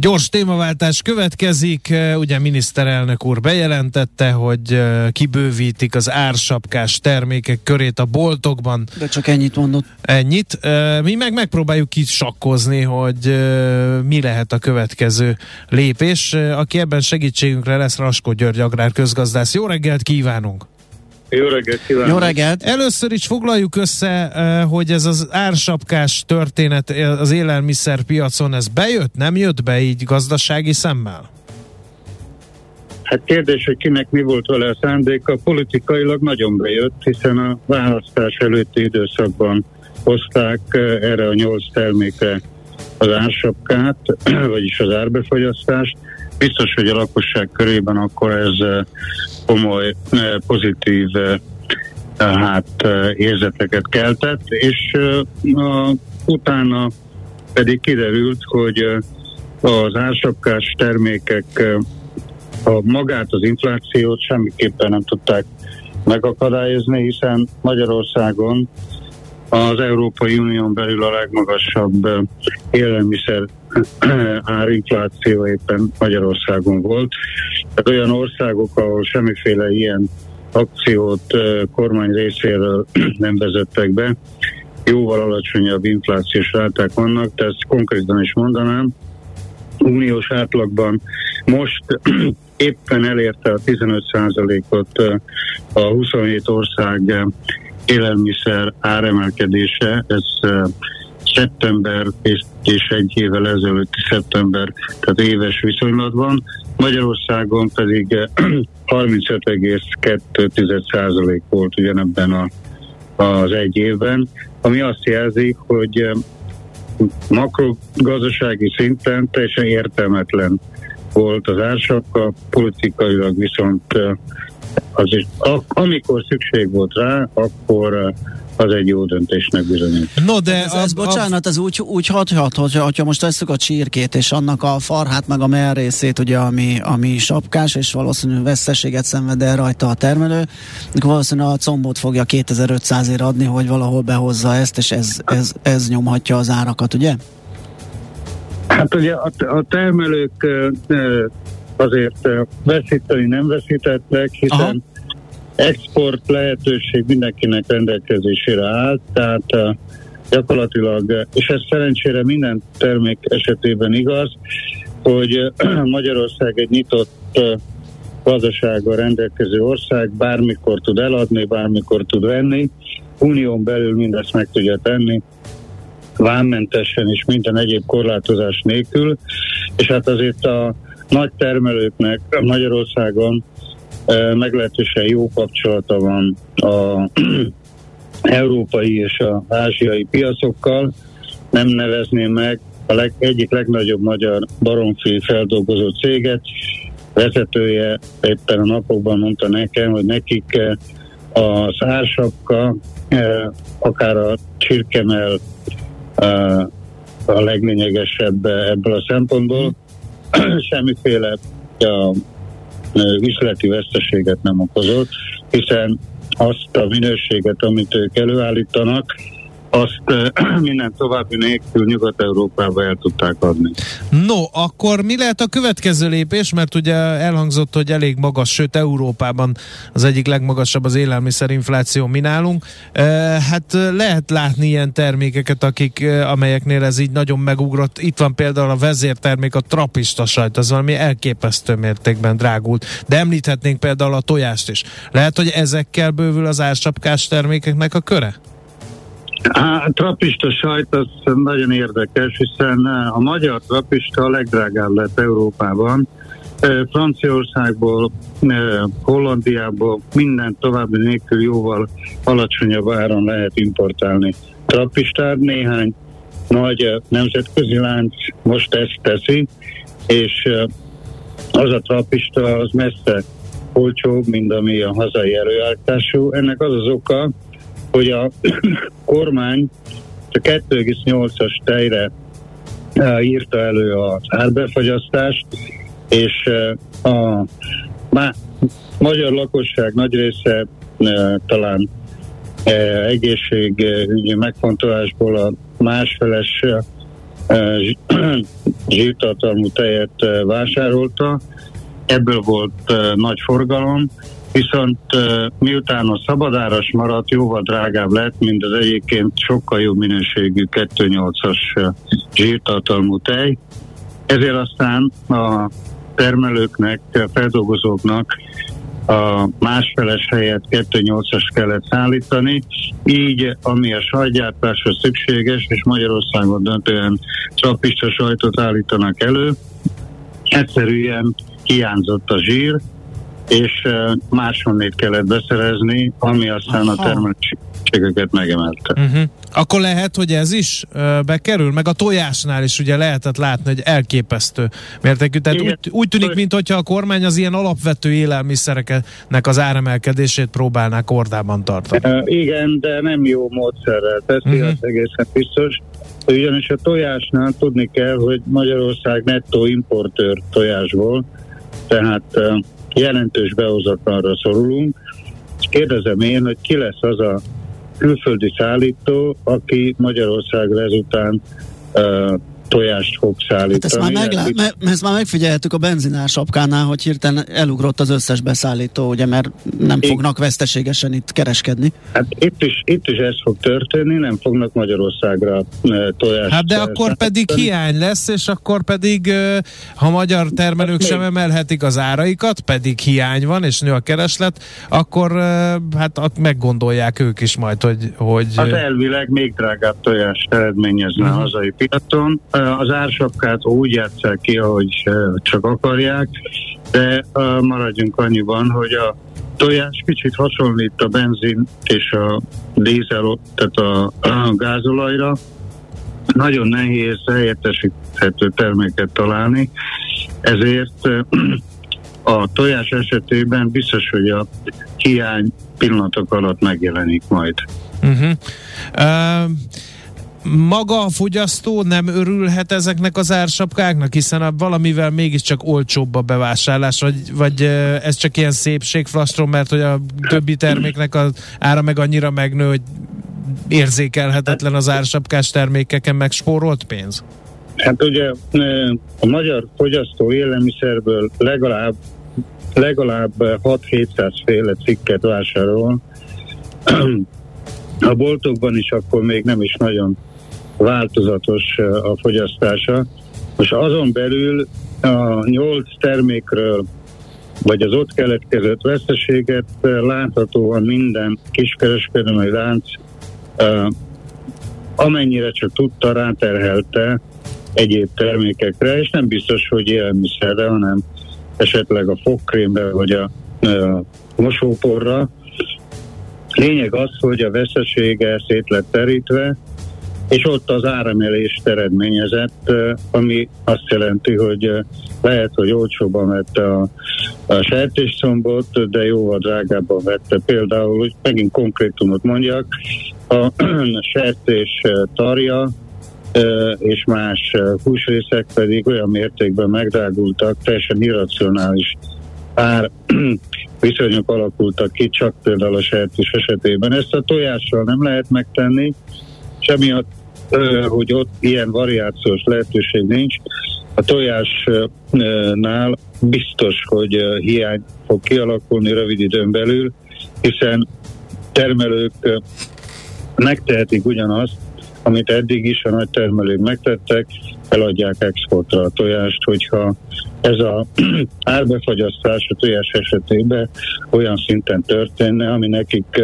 Gyors témaváltás következik. Ugye miniszterelnök úr bejelentette, hogy kibővítik az ársapkás termékek körét a boltokban. De csak ennyit mondott. Ennyit. Mi meg megpróbáljuk kisakkozni, hogy mi lehet a következő lépés. Aki ebben segítségünkre lesz, Raskó György agrár közgazdász. Jó reggelt kívánunk! Jó reggelt kívánok! Jó reggelt! Először is foglaljuk össze, eh, hogy ez az ársapkás történet az élelmiszerpiacon, ez bejött, nem jött be így gazdasági szemmel? Hát kérdés, hogy kinek mi volt vele a szándéka, politikailag nagyon bejött, hiszen a választás előtti időszakban hozták eh, erre a nyolc termékre az ársapkát, (clears throat) vagyis az árbefogyasztást, biztos, hogy a lakosság körében akkor ez eh, komoly eh, pozitív eh, hát érzeteket keltett, és utána pedig kiderült, hogy az ársapkás termékek a magát az inflációt semmiképpen nem tudták megakadályozni, hiszen Magyarországon az Európai Unión belül a legmagasabb élelmiszer (clears throat) árinfláció éppen Magyarországon volt. Tehát olyan országok, ahol semmiféle ilyen akciót kormány részéről (clears throat) nem vezettek be, jóval alacsonyabb inflációs ráták vannak, de ezt konkrétan is mondanám. Uniós átlagban most (clears throat) éppen elérte a 15%-ot a 27 ország élelmiszer áremelkedése, ez szeptember és, és egy évvel ezelőtti szeptember, tehát éves viszonylatban. Magyarországon pedig 35,2% (clears throat) volt ugyanebben a, az egy évben, ami azt jelzi, hogy makrogazdasági szinten teljesen értelmetlen volt az ársapka, politikailag viszont az is, amikor szükség volt rá, akkor az egy jó döntésnek bizonyít. No, de ez, ez a, bocsánat, ez úgy, úgy hathat, hogy ha most tesszük a csirkét, és annak a farhát, meg a melrészét, ugye, ami, ami sapkás, és valószínűleg veszteséget szenved el rajta a termelő, akkor valószínűleg a combot fogja 2500 ér adni, hogy valahol behozza ezt, és ez, ez, ez nyomhatja az árakat, ugye? Hát ugye a, a termelők azért veszíteni nem veszítettek, hiszen Aha. export lehetőség mindenkinek rendelkezésére áll, tehát gyakorlatilag, és ez szerencsére minden termék esetében igaz, hogy (clears throat) Magyarország egy nyitott gazdasággal rendelkező ország, bármikor tud eladni, bármikor tud venni, unión belül mindezt meg tudja tenni, vámmentesen és minden egyéb korlátozás nélkül, és hát azért a nagy termelőknek Magyarországon meglehetősen jó kapcsolata van a (clears throat) európai és a ázsiai piacokkal. Nem nevezném meg a leg, egyik legnagyobb magyar baromfi feldolgozó céget. Vezetője éppen a napokban mondta nekem, hogy nekik az ársapka, akár a csirkemel a leglényegesebb ebből a szempontból. (clears throat) Semmiféle a üzleti veszteséget nem okozott, hiszen azt a minőséget, amit ők előállítanak, azt (clears throat) minden további nélkül Nyugat-Európába el tudták adni. No, akkor mi lehet a következő lépés? Mert ugye elhangzott, hogy elég magas, sőt Európában az egyik legmagasabb az élelmiszerinfláció mi nálunk. Hát lehet látni ilyen termékeket, akik, amelyeknél ez így nagyon megugrott. Itt van például a vezértermék, a trapista sajt, az valami elképesztő mértékben drágult. De említhetnénk például a tojást is. Lehet, hogy ezekkel bővül az ársapkás termékeknek a köre? A trapista sajt az nagyon érdekes, hiszen a magyar trapista a legdrágább lett Európában, Franciaországból, Hollandiából minden további nélkül jóval alacsonyabb áron lehet importálni trappistát. Néhány nagy nemzetközi lánc most ezt teszi, és az a trappista az messze olcsóbb, mint ami a hazai előállítású. Ennek az az oka, hogy a (clears throat) kormány a 2,8-as tejre írta elő az árbefagyasztást, és a magyar lakosság nagy része talán egészségügyi megfontolásból a másfeles (clears throat) zsírtartalmú tejet vásárolta, ebből volt nagy forgalom, viszont miután a szabadáras maradt, jóval drágább lett, mint az egyébként sokkal jobb minőségű 2.8-as zsírtartalmú tej, ezért aztán a termelőknek, a feldolgozóknak a másfeles helyett 2.8-as kellett szállítani, így ami a sajtgyártásra szükséges, és Magyarországon döntően csapista sajtot állítanak elő, egyszerűen hiányzott a zsír, és máshonnét kellett beszerezni, ami aztán Aha. a termeléséget megemelte. Uh-huh. Akkor lehet, hogy ez is bekerül, meg a tojásnál is ugye lehetett látni, hogy elképesztő mértékű. Tehát úgy, úgy tűnik, mintha a kormány az ilyen alapvető élelmiszereknek az áremelkedését próbálná kordában tartani. Igen, de nem jó módszerrel teszi, uh-huh. az egészen biztos. Ugyanis a tojásnál tudni kell, hogy Magyarország nettó importőr tojásból, tehát uh, jelentős behozatlanra szorulunk, és kérdezem én, hogy ki lesz az a külföldi szállító, aki Magyarországra ezután uh, tojást fog szállítani. Hát ezt már, meglá- me- ezt már megfigyelhetük a benzinár sapkánál, hogy hirtelen elugrott az összes beszállító, ugye, mert nem Igen. fognak veszteségesen itt kereskedni. Hát itt is, itt is ez fog történni, nem fognak Magyarországra tojást Hát de akkor pedig hiány lesz, és akkor pedig, ha magyar termelők hát sem emelhetik az áraikat, pedig hiány van, és nő a kereslet, akkor hát meggondolják ők is majd, hogy... hogy hát elvileg még drágább tojást eredményezne uh-huh. a hazai piacon az ársapkát úgy játszák ki, ahogy csak akarják, de maradjunk annyiban, hogy a tojás kicsit hasonlít a benzin és a dízel, tehát a, a gázolajra. Nagyon nehéz helyettesíthető terméket találni, ezért a tojás esetében biztos, hogy a hiány pillanatok alatt megjelenik majd. Uh-huh. Uh, maga a fogyasztó nem örülhet ezeknek az ársapkáknak, hiszen a valamivel mégiscsak olcsóbb a bevásárlás, vagy, vagy ez csak ilyen szépségflastrom, mert hogy a többi terméknek az ára meg annyira megnő, hogy érzékelhetetlen az ársapkás termékeken megspórolt pénz? Hát ugye a magyar fogyasztó élelmiszerből legalább legalább 6-700 féle cikket vásárol. (clears throat) A boltokban is akkor még nem is nagyon változatos a fogyasztása. Most azon belül a nyolc termékről vagy az ott keletkezett veszteséget láthatóan minden kiskereskedelmi lánc amennyire csak tudta, ráterhelte egyéb termékekre, és nem biztos, hogy élelmiszerre, hanem esetleg a fogkrémbe, vagy a, a mosóporra. Lényeg az, hogy a vesztesége szét lett terítve, és ott az áremelést eredményezett, ami azt jelenti, hogy lehet, hogy olcsóban vette a, a sertéscombot, de jóval drágábban vette. Például, hogy megint konkrétumot mondjak, a (clears throat) sertés tarja és más húsrészek pedig olyan mértékben megdrágultak, teljesen irracionális ár (clears throat) viszonyok alakultak ki, csak például a sertés esetében. Ezt a tojással nem lehet megtenni, és emiatt hogy ott ilyen variációs lehetőség nincs. A tojásnál biztos, hogy hiány fog kialakulni rövid időn belül, hiszen termelők megtehetik ugyanazt, amit eddig is a nagy termelők megtettek, eladják exportra a tojást, hogyha ez a (clears throat) árbefagyasztás a tojás esetében olyan szinten történne, ami nekik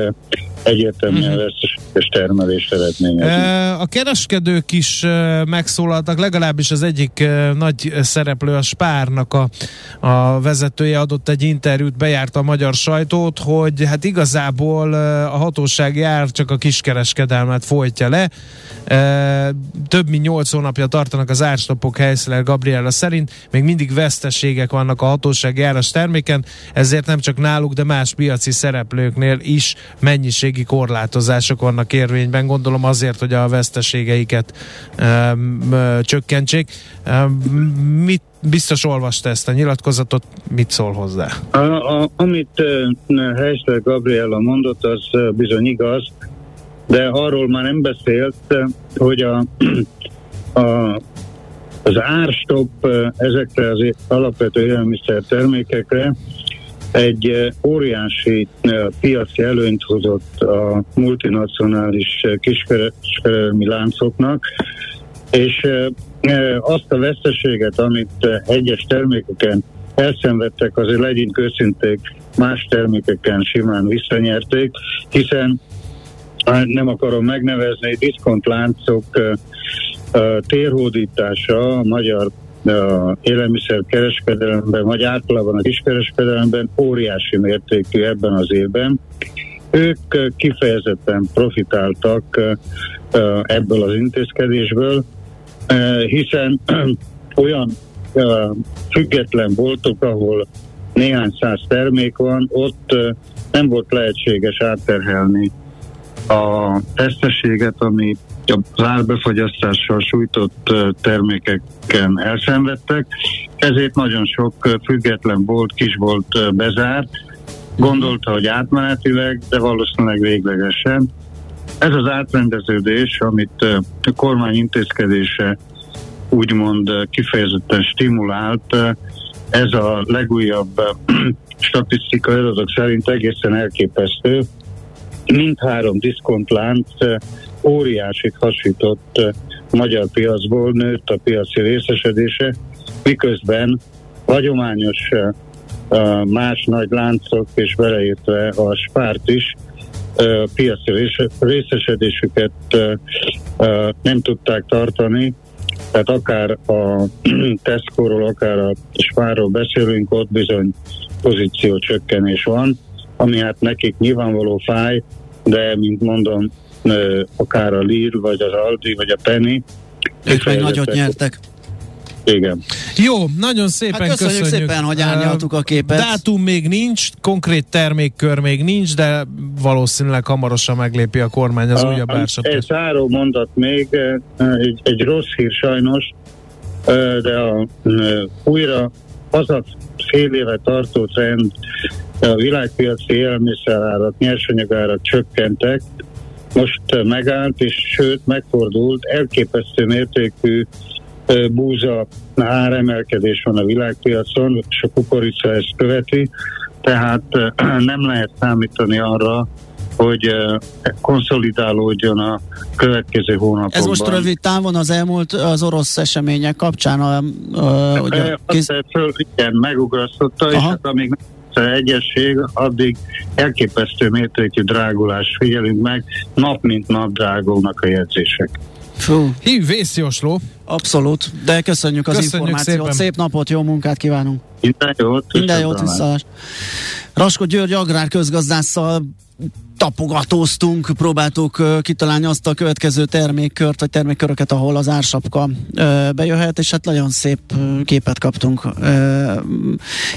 egyértelműen uh-huh. vesztes tisztességes termelést eredményezni. A kereskedők is megszólaltak, legalábbis az egyik nagy szereplő, a Spárnak a, a vezetője adott egy interjút, bejárta a magyar sajtót, hogy hát igazából a hatóság jár csak a kiskereskedelmet folytja le. Több mint 8 hónapja tartanak az árstopok helyszínen Gabriela szerint, még mindig veszteségek vannak a hatóság járas terméken, ezért nem csak náluk, de más piaci szereplőknél is mennyiségi korlátozások vannak érvényben, gondolom azért, hogy a veszteségeiket um, csökkentsék. Um, mit biztos olvasta ezt a nyilatkozatot, mit szól hozzá? A, a, amit uh, Heisler Gabriela mondott, az uh, bizony igaz, de arról már nem beszélt, hogy a, (clears throat) a az árstop ezekre az alapvető élelmiszer termékekre egy óriási piaci előnyt hozott a multinacionális kiskereskedelmi láncoknak, és azt a veszteséget, amit egyes termékeken elszenvedtek, azért legyünk őszinték, más termékeken simán visszanyerték, hiszen nem akarom megnevezni, diszkontláncok térhódítása a magyar élelmiszer kereskedelemben, vagy általában a kiskereskedelemben óriási mértékű ebben az évben. Ők kifejezetten profitáltak ebből az intézkedésből, hiszen (clears throat) olyan független boltok, ahol néhány száz termék van, ott nem volt lehetséges átterhelni a teszteséget, ami az árbefagyasztással sújtott termékeken elszenvedtek, ezért nagyon sok független bolt, kisbolt bezárt, gondolta, hogy átmenetileg, de valószínűleg véglegesen. Ez az átrendeződés, amit a kormány intézkedése úgymond kifejezetten stimulált, ez a legújabb (clears throat) statisztikai adatok szerint egészen elképesztő. Mindhárom diszkontlánc óriásit hasított magyar piacból, nőtt a piaci részesedése, miközben hagyományos más nagy láncok és beleértve a spárt is piaci részesedésüket nem tudták tartani, tehát akár a (clears throat) Tesco-ról, akár a Spárról beszélünk, ott bizony pozíció csökkenés van, ami hát nekik nyilvánvaló fáj, de mint mondom, akár a Lear, vagy az Aldi, vagy a Penny. Ők meg nagyot nyertek. Igen. Jó, nagyon szépen hát köszönjük, köszönjük szépen, hogy árnyaltuk a képet. Dátum még nincs, konkrét termékkör még nincs, de valószínűleg hamarosan meglépi a kormány az a, újabb ársat. Egy záró mondat még, egy, egy rossz hír sajnos, de a, újra az a fél éve tartó trend, a világpiaci élelmiszerárak, nyersanyagárak csökkentek, most megállt, és sőt megfordult, elképesztő mértékű búza áremelkedés van a világpiacon, és a kukorica ezt követi, tehát (clears throat) nem lehet számítani arra, hogy konszolidálódjon a következő hónapokban. Ez most rövid távon az elmúlt az orosz események kapcsán? A, a, a kéz... föl, igen, megugrasztotta, Aha. és hát amíg egyesség, addig elképesztő mértékű drágulás figyelünk meg, nap mint nap drágulnak a jegyzések. Fú. Hí, vészjósló. Abszolút, de köszönjük az köszönjük információt, szépen. szép napot, jó munkát kívánunk. Minden jót. Minden jót, visszalás. Raskó György agrárközgazdásszal tapogatóztunk, próbáltuk kitalálni azt a következő termékkört, vagy termékköröket, ahol az ársapka bejöhet, és hát nagyon szép képet kaptunk.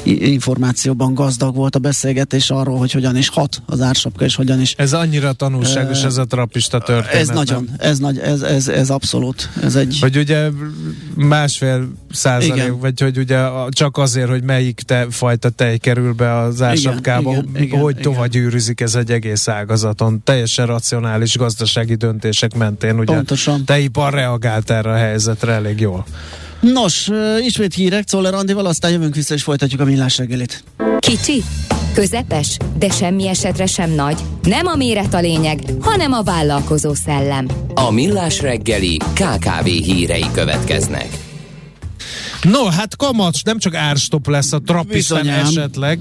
Információban gazdag volt a beszélgetés arról, hogy hogyan is hat az ársapka, és hogyan is... Ez annyira tanulságos, ez a trapista történet. Ez nagyon, ez, nagy, ez, ez, ez abszolút. Ez egy... Hogy ugye másfél százalék, igen. vagy hogy ugye csak azért, hogy melyik te, fajta tej kerül be az ársapkába, igen, igen, hogy igen, tovagyűrűzik ez egy egész ágazaton, teljesen racionális gazdasági döntések mentén, ugye Pontosan. ipar reagált erre a helyzetre elég jól. Nos, ismét hírek, Czoller Andival, aztán jövünk vissza és folytatjuk a millás reggelit. Kicsi, közepes, de semmi esetre sem nagy. Nem a méret a lényeg, hanem a vállalkozó szellem. A millás reggeli KKV hírei következnek. No, hát kamacs, nem csak árstop lesz a trappisten esetleg,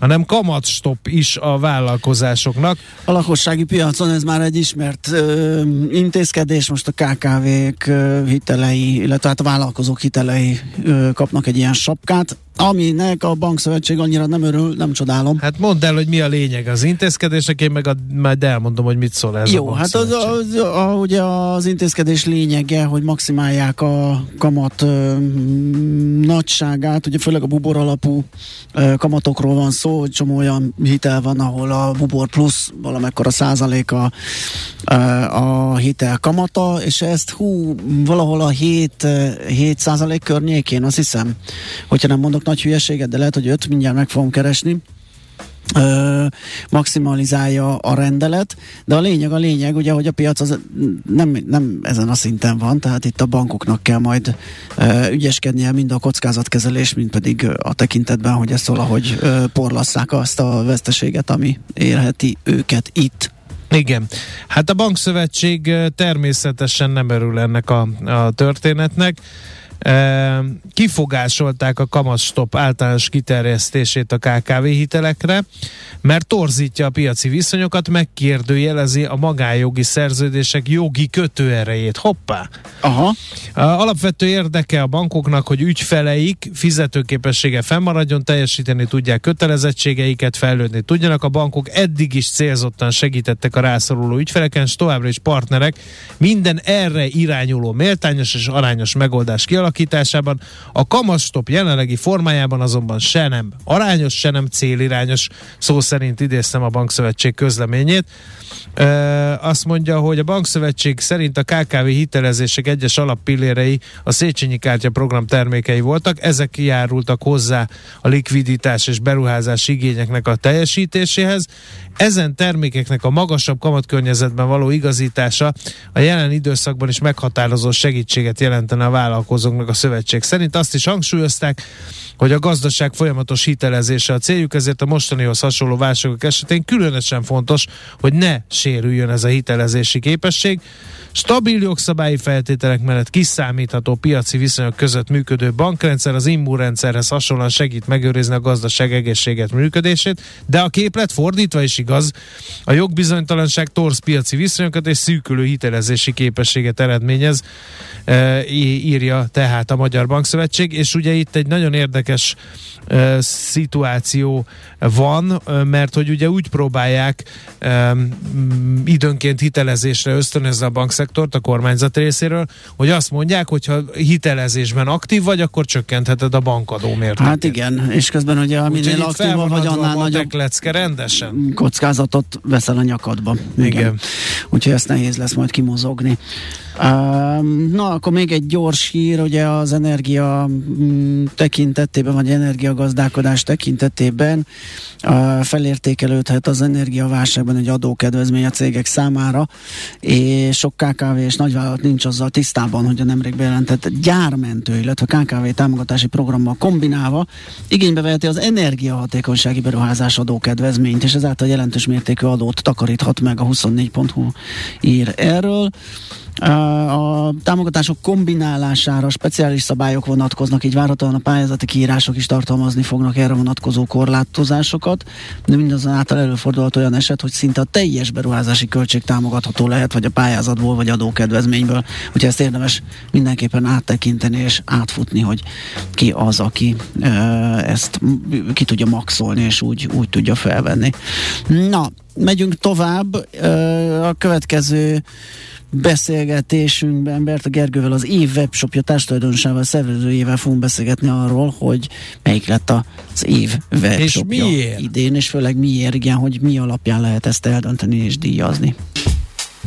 hanem kamatstop is a vállalkozásoknak. A lakossági piacon ez már egy ismert ö, intézkedés, most a KKV-k ö, hitelei, illetve hát a vállalkozók hitelei ö, kapnak egy ilyen sapkát, aminek a bankszövetség annyira nem örül, nem csodálom. Hát mondd el, hogy mi a lényeg az intézkedésnek, én meg a, majd elmondom, hogy mit szól ez Jó, a hát az, az, a, ugye az intézkedés lényege, hogy maximálják a kamat ö, nagyságát, ugye főleg a bubor alapú ö, kamatokról van szó, hogy csomó olyan hitel van, ahol a bubor plusz valamekkora százaléka ö, a hitel kamata, és ezt hú, valahol a 7, 7 százalék környékén, azt hiszem, hogyha nem mondok nagy hülyeséget, de lehet, hogy 5, mindjárt meg fogom keresni, ö, maximalizálja a rendelet, de a lényeg a lényeg, ugye, hogy a piac az nem, nem ezen a szinten van, tehát itt a bankoknak kell majd ö, ügyeskednie mind a kockázatkezelés, mind pedig a tekintetben, hogy ezt valahogy ö, porlasszák azt a veszteséget, ami érheti őket itt. Igen. Hát a bankszövetség természetesen nem örül ennek a, a történetnek. Kifogásolták a kamatstop általános kiterjesztését a KKV hitelekre, mert torzítja a piaci viszonyokat, megkérdőjelezi a magánjogi szerződések jogi kötőerejét. Hoppá! Aha. Alapvető érdeke a bankoknak, hogy ügyfeleik fizetőképessége fennmaradjon, teljesíteni tudják kötelezettségeiket, fejlődni tudjanak. A bankok eddig is célzottan segítettek a rászoruló ügyfeleken, és továbbra is partnerek minden erre irányuló méltányos és arányos megoldás kialakításában. A kamastop jelenlegi formájában azonban se nem arányos, se nem célirányos, szó szerint idéztem a bankszövetség közleményét. E, azt mondja, hogy a bankszövetség szerint a KKV hitelezések egyes alappillérei a Széchenyi Kártya program termékei voltak, ezek járultak hozzá a likviditás és beruházás igényeknek a teljesítéséhez. Ezen termékeknek a magasabb kamatkörnyezetben való igazítása a jelen időszakban is meghatározó segítséget jelentene a vállalkozóknak a szövetség szerint. Azt is hangsúlyozták, hogy a gazdaság folyamatos hitelezése a céljuk, ezért a mostanihoz hasonló válságok esetén különösen fontos, hogy ne sérüljön ez a hitelezési képesség. Stabil jogszabályi feltételek mellett kiszámítható piaci viszonyok között működő bankrendszer az immunrendszerhez hasonlóan segít megőrizni a gazdaság egészséget működését, de a képlet fordítva is igaz. A jogbizonytalanság torz piaci viszonyokat és szűkülő hitelezési képességet eredményez, e, írja tehát a Magyar Bankszövetség, és ugye itt egy nagyon érdekes e, szituáció van, e, mert hogy ugye úgy próbálják e, időnként hitelezésre ösztönözni a bankszektort a kormányzat részéről, hogy azt mondják, hogy ha hitelezésben aktív vagy, akkor csökkentheted a bankadó mértékét. Hát igen, és közben ugye minél aktívabb vagy, annál nagyobb rendesen. kockázatot veszel a nyakadba. Igen. Igen. Úgyhogy ezt nehéz lesz majd kimozogni. Uh, na, akkor még egy gyors hír, ugye az energia mm, tekintetében, vagy energiagazdálkodás tekintetében felértékelődhet az energiaválságban egy adókedvezmény a cégek számára, és sok KKV és nagyvállalat nincs azzal tisztában, hogy a nemrég bejelentett gyármentő, illetve KKV támogatási programmal kombinálva igénybe veheti az energiahatékonysági beruházás adókedvezményt, és ezáltal jelentős mértékű adót takaríthat meg a 24.hu ír erről. A támogatások kombinálására speciális szabályok vonatkoznak, így várhatóan a pályázati kiírások is tartalmazni fognak erre vonatkozó korlátozásokat, de mindazonáltal előfordulhat olyan eset, hogy szinte a teljes beruházási költség támogatható lehet, vagy a pályázatból, vagy adókedvezményből. Úgyhogy ezt érdemes mindenképpen áttekinteni és átfutni, hogy ki az, aki ezt ki tudja maxolni, és úgy, úgy tudja felvenni. Na, megyünk tovább. A következő beszélgetésünkben Berta Gergővel az év webshopja társadalmasával szervezőjével fogunk beszélgetni arról, hogy melyik lett az év webshopja És miért? idén, és főleg miért, igen, hogy mi alapján lehet ezt eldönteni és díjazni.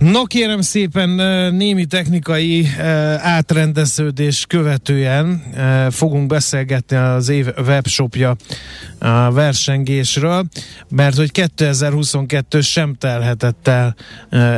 No kérem szépen némi technikai átrendeződés követően fogunk beszélgetni az év webshopja a versengésről, mert hogy 2022 sem telhetett el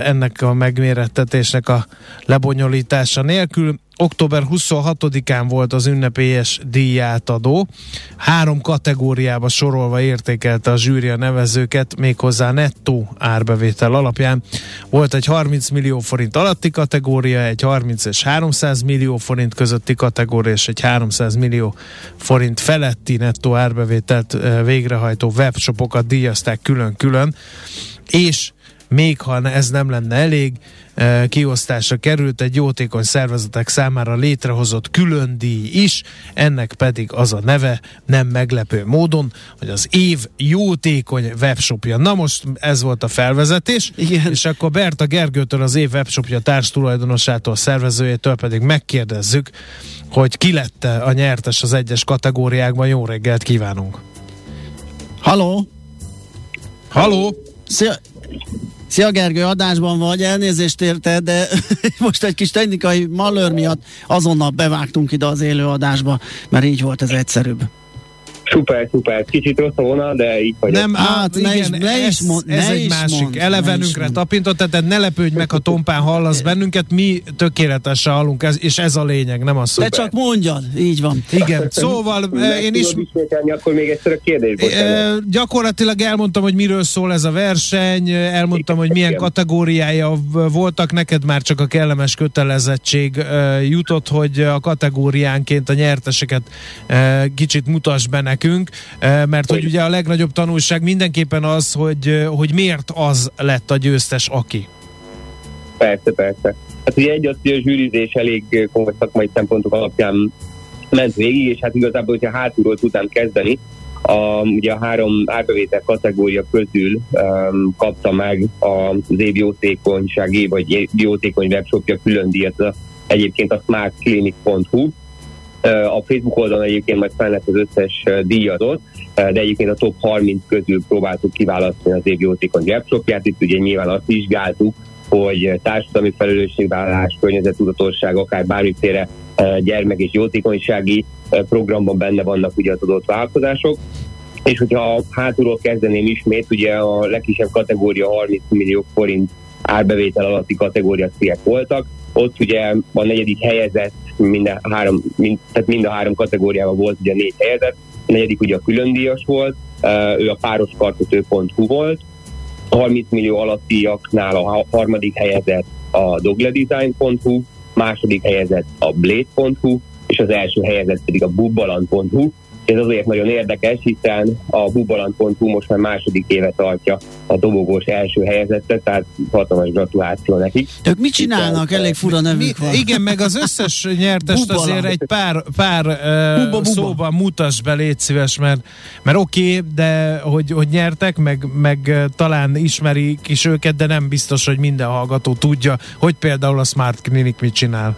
ennek a megmérettetésnek a lebonyolítása nélkül. Október 26-án volt az ünnepélyes díjátadó. Három kategóriába sorolva értékelte a zsűri a nevezőket, méghozzá nettó árbevétel alapján. Volt egy 30 millió forint alatti kategória, egy 30 és 300 millió forint közötti kategória, és egy 300 millió forint feletti nettó árbevételt végrehajtó webshopokat díjazták külön-külön, és még ha ez nem lenne elég, kiosztásra került egy jótékony szervezetek számára létrehozott külön díj is, ennek pedig az a neve, nem meglepő módon, hogy az év jótékony webshopja. Na most ez volt a felvezetés, Igen. és akkor Berta Gergőtől az év webshopja társtulajdonosától, szervezőjétől pedig megkérdezzük, hogy ki lett a nyertes az egyes kategóriákban. Jó reggelt kívánunk! Halló! Halló! Szia! Szia Gergő, adásban vagy, elnézést érte, de (laughs) most egy kis technikai malőr miatt azonnal bevágtunk ide az élő adásba, mert így volt ez egyszerűbb. Szuper, szuper. Kicsit rossz a vonal, de így vagy. Nem, hát, ne igen, is, ne ez, is mond, ez ne egy is másik. Mond, Elevenünkre tapintott, tehát ne lepődj meg, ha tompán hallasz bennünket, mi tökéletesen hallunk, ez, és ez a lényeg, nem a Te csak mondjad, így van. Igen, szóval Meg én is... akkor még egyszer a kérdés. E, gyakorlatilag elmondtam, hogy miről szól ez a verseny, elmondtam, hogy milyen kategóriája voltak, neked már csak a kellemes kötelezettség e, jutott, hogy a kategóriánként a nyerteseket kicsit mutasd be nekünk, eh, mert hogy ugye a legnagyobb tanulság mindenképpen az, hogy, eh, hogy miért az lett a győztes, aki. Persze, persze. Hát ugye egy az, hogy a zsűrizés elég komoly szakmai szempontok alapján ment végig, és hát igazából, hogyha hátulról tudtam kezdeni, a, ugye a három árbevétel kategória közül um, kapta meg az év jótékonysági, vagy jótékony webshopja külön díjat, egyébként a smartclinic.hu, a Facebook oldalon egyébként majd fel lesz az összes díjadott, de egyébként a top 30 közül próbáltuk kiválasztani az év jótékony webshopját, itt ugye nyilván azt vizsgáltuk, hogy társadalmi felelősségvállalás, környezetudatosság, akár bármiféle gyermek és jótékonysági programban benne vannak ugye az adott vállalkozások. És hogyha hátulról kezdeném ismét, ugye a legkisebb kategória 30 millió forint árbevétel alatti kategória voltak, ott ugye a negyedik helyezett minden három, mind, tehát mind a három kategóriában volt ugye négy helyezett, a negyedik ugye a különdíjas volt, ő a pároskarkötő.hu volt, a 30 millió alattiaknál a harmadik helyezett a dogledesign.hu, második helyezett a blade.hu, és az első helyezett pedig a bubbalan.hu, ez azért nagyon érdekes, hiszen a bubalant.hu most már második éve tartja a dobogós első helyezettet, tehát hatalmas gratuláció nekik. Ők mit csinálnak? Hiszen, Elég fura nevük van. Igen, meg az összes nyertest azért egy pár, pár buba, buba. szóban mutas be, légy szíves, mert, mert oké, okay, de hogy, hogy nyertek, meg, meg talán ismerik is őket, de nem biztos, hogy minden hallgató tudja, hogy például a Smart Clinic mit csinál.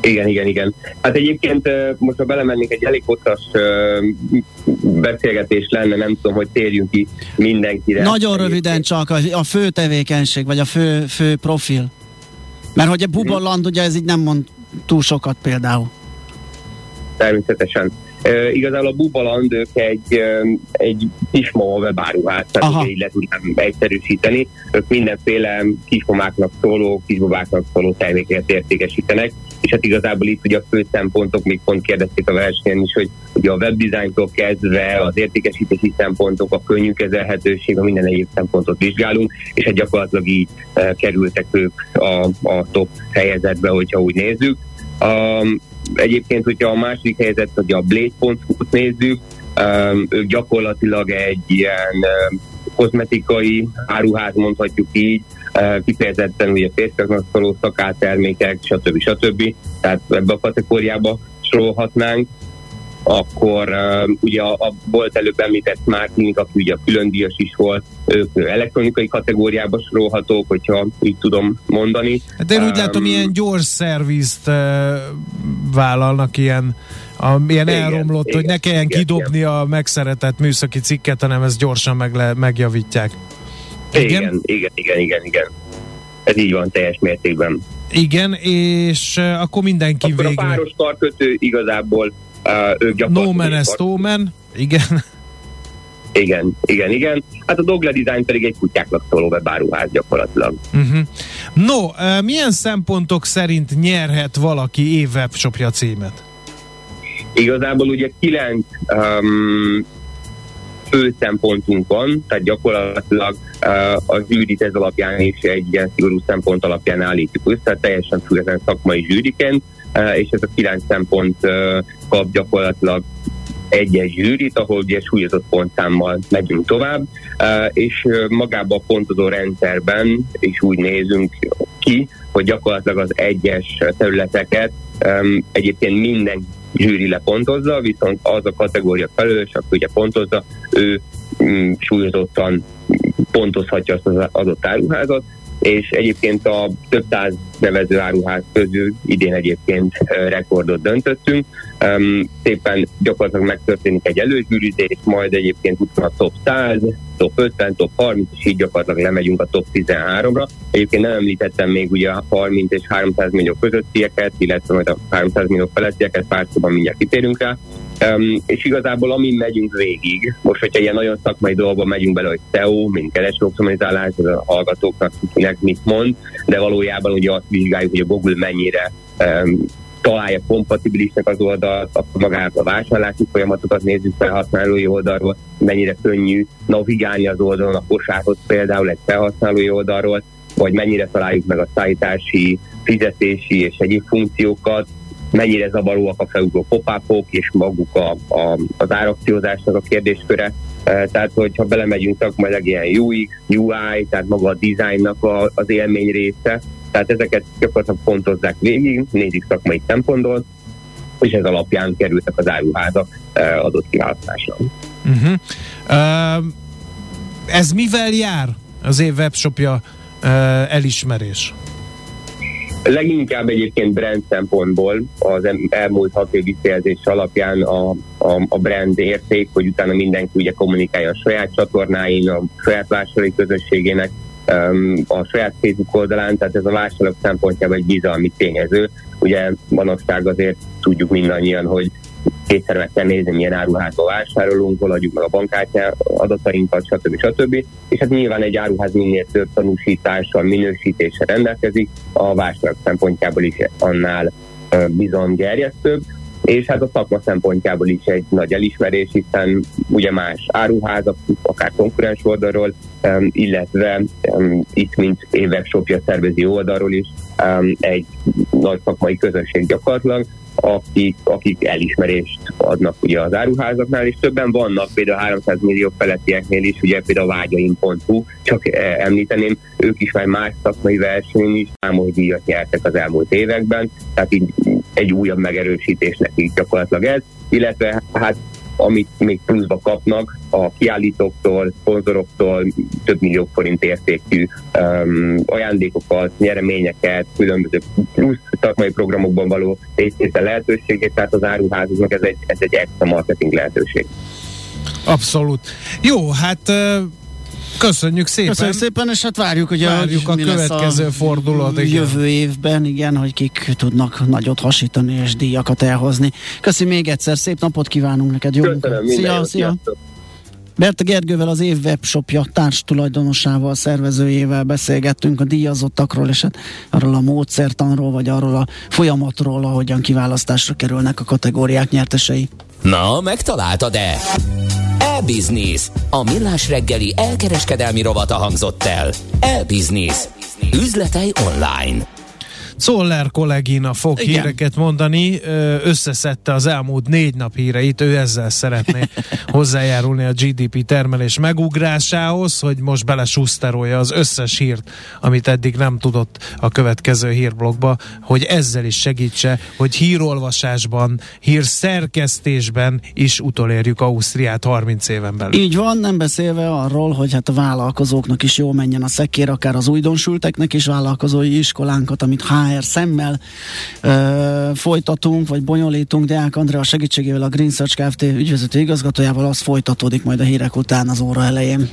Igen, igen, igen. Hát egyébként most ha belemennénk egy elég hosszas beszélgetés lenne, nem tudom, hogy térjünk ki mindenkire. Nagyon röviden csak a, fő tevékenység, vagy a fő, fő profil. Mert hogy a Bubaland, ugye ez így nem mond túl sokat például. Természetesen. Uh, igazából a Bubaland ők egy, egy kismama webáruház, tehát Aha. így le tudnám egyszerűsíteni. Ők mindenféle kismamáknak szóló, kisbabáknak szóló termékeket értékesítenek, és hát igazából itt ugye a fő szempontok, még pont kérdezték a versenyen is, hogy ugye a webdesigntól kezdve az értékesítési szempontok, a könnyű kezelhetőség, a minden egyéb szempontot vizsgálunk, és hát gyakorlatilag így uh, kerültek ők a, a top helyezetbe, hogyha úgy nézzük. Um, egyébként, hogyha a második helyzet, hogy a Blade.hu-t nézzük, um, ők gyakorlatilag egy ilyen um, kozmetikai áruház, mondhatjuk így, uh, kifejezetten ugye férfiaknak szóló szakátermékek, stb. stb. Tehát ebbe a kategóriába sorolhatnánk akkor uh, ugye a, a volt előbb említett Martin, aki ugye a külön díjas is volt, ők elektronikai kategóriába sorolhatók, hogyha így tudom mondani. Hát én úgy um, látom, ilyen gyors szervizt uh, vállalnak ilyen a, ilyen igen, elromlott, igen, hogy ne kelljen igen, kidobni igen. a megszeretett műszaki cikket, hanem ezt gyorsan meg le, megjavítják. Igen, igen, igen, igen. igen. Ez így van teljes mértékben. Igen, és uh, akkor mindenki Akkor végre... a páros karkötő igazából ők gyakorlatilag... No man is no man. Igen. Igen, igen, igen. Hát a Dogle Design pedig egy kutyáknak szóló webáruház gyakorlatilag. Uh-huh. No, milyen szempontok szerint nyerhet valaki év webshopja címet? Igazából ugye kilenc um, fő szempontunk van, tehát gyakorlatilag uh, a zsűrit ez alapján is egy ilyen szigorú szempont alapján állítjuk össze, teljesen független szakmai zsűriként, és ez a kilenc szempont kap gyakorlatilag egy-egy zsűrit, ahol ugye súlyozott pontszámmal megyünk tovább, és magában a pontozó rendszerben is úgy nézünk ki, hogy gyakorlatilag az egyes területeket egyébként minden zsűri lepontozza, viszont az a kategória felelős, aki ugye pontozza, ő mm, súlyozottan pontozhatja azt az adott áruházat, és egyébként a több száz nevező áruház közül idén egyébként rekordot döntöttünk. Um, szépen gyakorlatilag megtörténik egy előzsűrizés, majd egyébként utána a top 100, top 50, top 30, és így gyakorlatilag lemegyünk a top 13-ra. Egyébként nem említettem még ugye a 30 és 300 millió közöttieket, illetve majd a 300 millió felettieket, pár szóban mindjárt kitérünk rá. Um, és igazából amin megyünk végig, most hogyha ilyen nagyon szakmai dolgokban megyünk bele, hogy SEO, mint keresőoptimalizálás, ez a hallgatóknak kinek mit mond, de valójában ugye azt vizsgáljuk, hogy a Google mennyire um, találja kompatibilisnek az oldalt, akkor magát a vásárlási folyamatokat nézzük felhasználói oldalról, mennyire könnyű navigálni az oldalon a kosárhoz például egy felhasználói oldalról, vagy mennyire találjuk meg a szállítási, fizetési és egyéb funkciókat, mennyire zavaróak a felugró pop és maguk a, a, az árakciózásnak a kérdésköre. E, tehát, hogyha belemegyünk szakmailag ilyen UX, UI, tehát maga a designnak a, az élmény része, tehát ezeket gyakorlatilag pontozzák végig, nézik szakmai szempontból, és ez alapján kerültek az áruházak e, adott kiválasztásra. Uh-huh. Uh, ez mivel jár az év webshopja uh, elismerés? Leginkább egyébként brand szempontból az elmúlt hat év visszajelzés alapján a, a, a brand érték, hogy utána mindenki ugye kommunikálja a saját csatornáin, a saját vásárlói közösségének, a saját Facebook oldalán, tehát ez a vásárlók szempontjából egy bizalmi tényező. Ugye manapság azért tudjuk mindannyian, hogy kétszer meg kell nézni, milyen áruházba vásárolunk, hol adjuk meg a bankkártya adatainkat, stb. stb. És hát nyilván egy áruház minél több tanúsítással, minősítéssel rendelkezik, a vásárlók szempontjából is annál bizony gerjesztőbb, és hát a szakma szempontjából is egy nagy elismerés, hiszen ugye más áruházak, akár konkurens oldalról, illetve itt, mint shopja szervezi oldalról is egy nagy szakmai közönség gyakorlatilag, akik, akik elismerést adnak ugye az áruházaknál, és többen vannak, például 300 millió felettieknél is, ugye például a vágyaim.hu, csak e, említeném, ők is már más szakmai versenyen is számos díjat nyertek az elmúlt években, tehát így egy újabb megerősítés nekik gyakorlatilag ez, illetve hát amit még pluszba kapnak a kiállítóktól, szponzoroktól több millió forint értékű um, ajándékokat, nyereményeket, különböző plusz szakmai programokban való részvétel lehetőségét, tehát az áruházaknak ez egy, ez egy extra marketing lehetőség. Abszolút. Jó, hát Köszönjük szépen. Köszönjük szépen, és hát várjuk, hogy várjuk a, a következő a fordulót. Igen. Jövő évben, igen, hogy kik tudnak nagyot hasítani és díjakat elhozni. Köszönjük még egyszer, szép napot kívánunk neked. Jó Köszönöm, szia, szia. Berta Gergővel az év webshopja társ tulajdonosával, szervezőjével beszélgettünk a díjazottakról, és hát arról a módszertanról, vagy arról a folyamatról, ahogyan kiválasztásra kerülnek a kategóriák nyertesei. Na, megtaláltad-e? E-Business. A millás reggeli elkereskedelmi rovata hangzott el. E-Business. Üzletei online. Szoller kollégina fog Igen. híreket mondani, összeszedte az elmúlt négy nap híreit, ő ezzel szeretné (laughs) hozzájárulni a GDP termelés megugrásához, hogy most belesúszterolja az összes hírt, amit eddig nem tudott a következő hírblogba, hogy ezzel is segítse, hogy hírolvasásban, hírszerkesztésben is utolérjük Ausztriát 30 éven belül. Így van, nem beszélve arról, hogy hát a vállalkozóknak is jól menjen a szekér, akár az újdonsülteknek is vállalkozói iskolánkat, amit HR szemmel ö, folytatunk, vagy bonyolítunk. Deák Andrea segítségével a Green Search Kft. ügyvezető igazgatójával az folytatódik majd a hírek után az óra elején.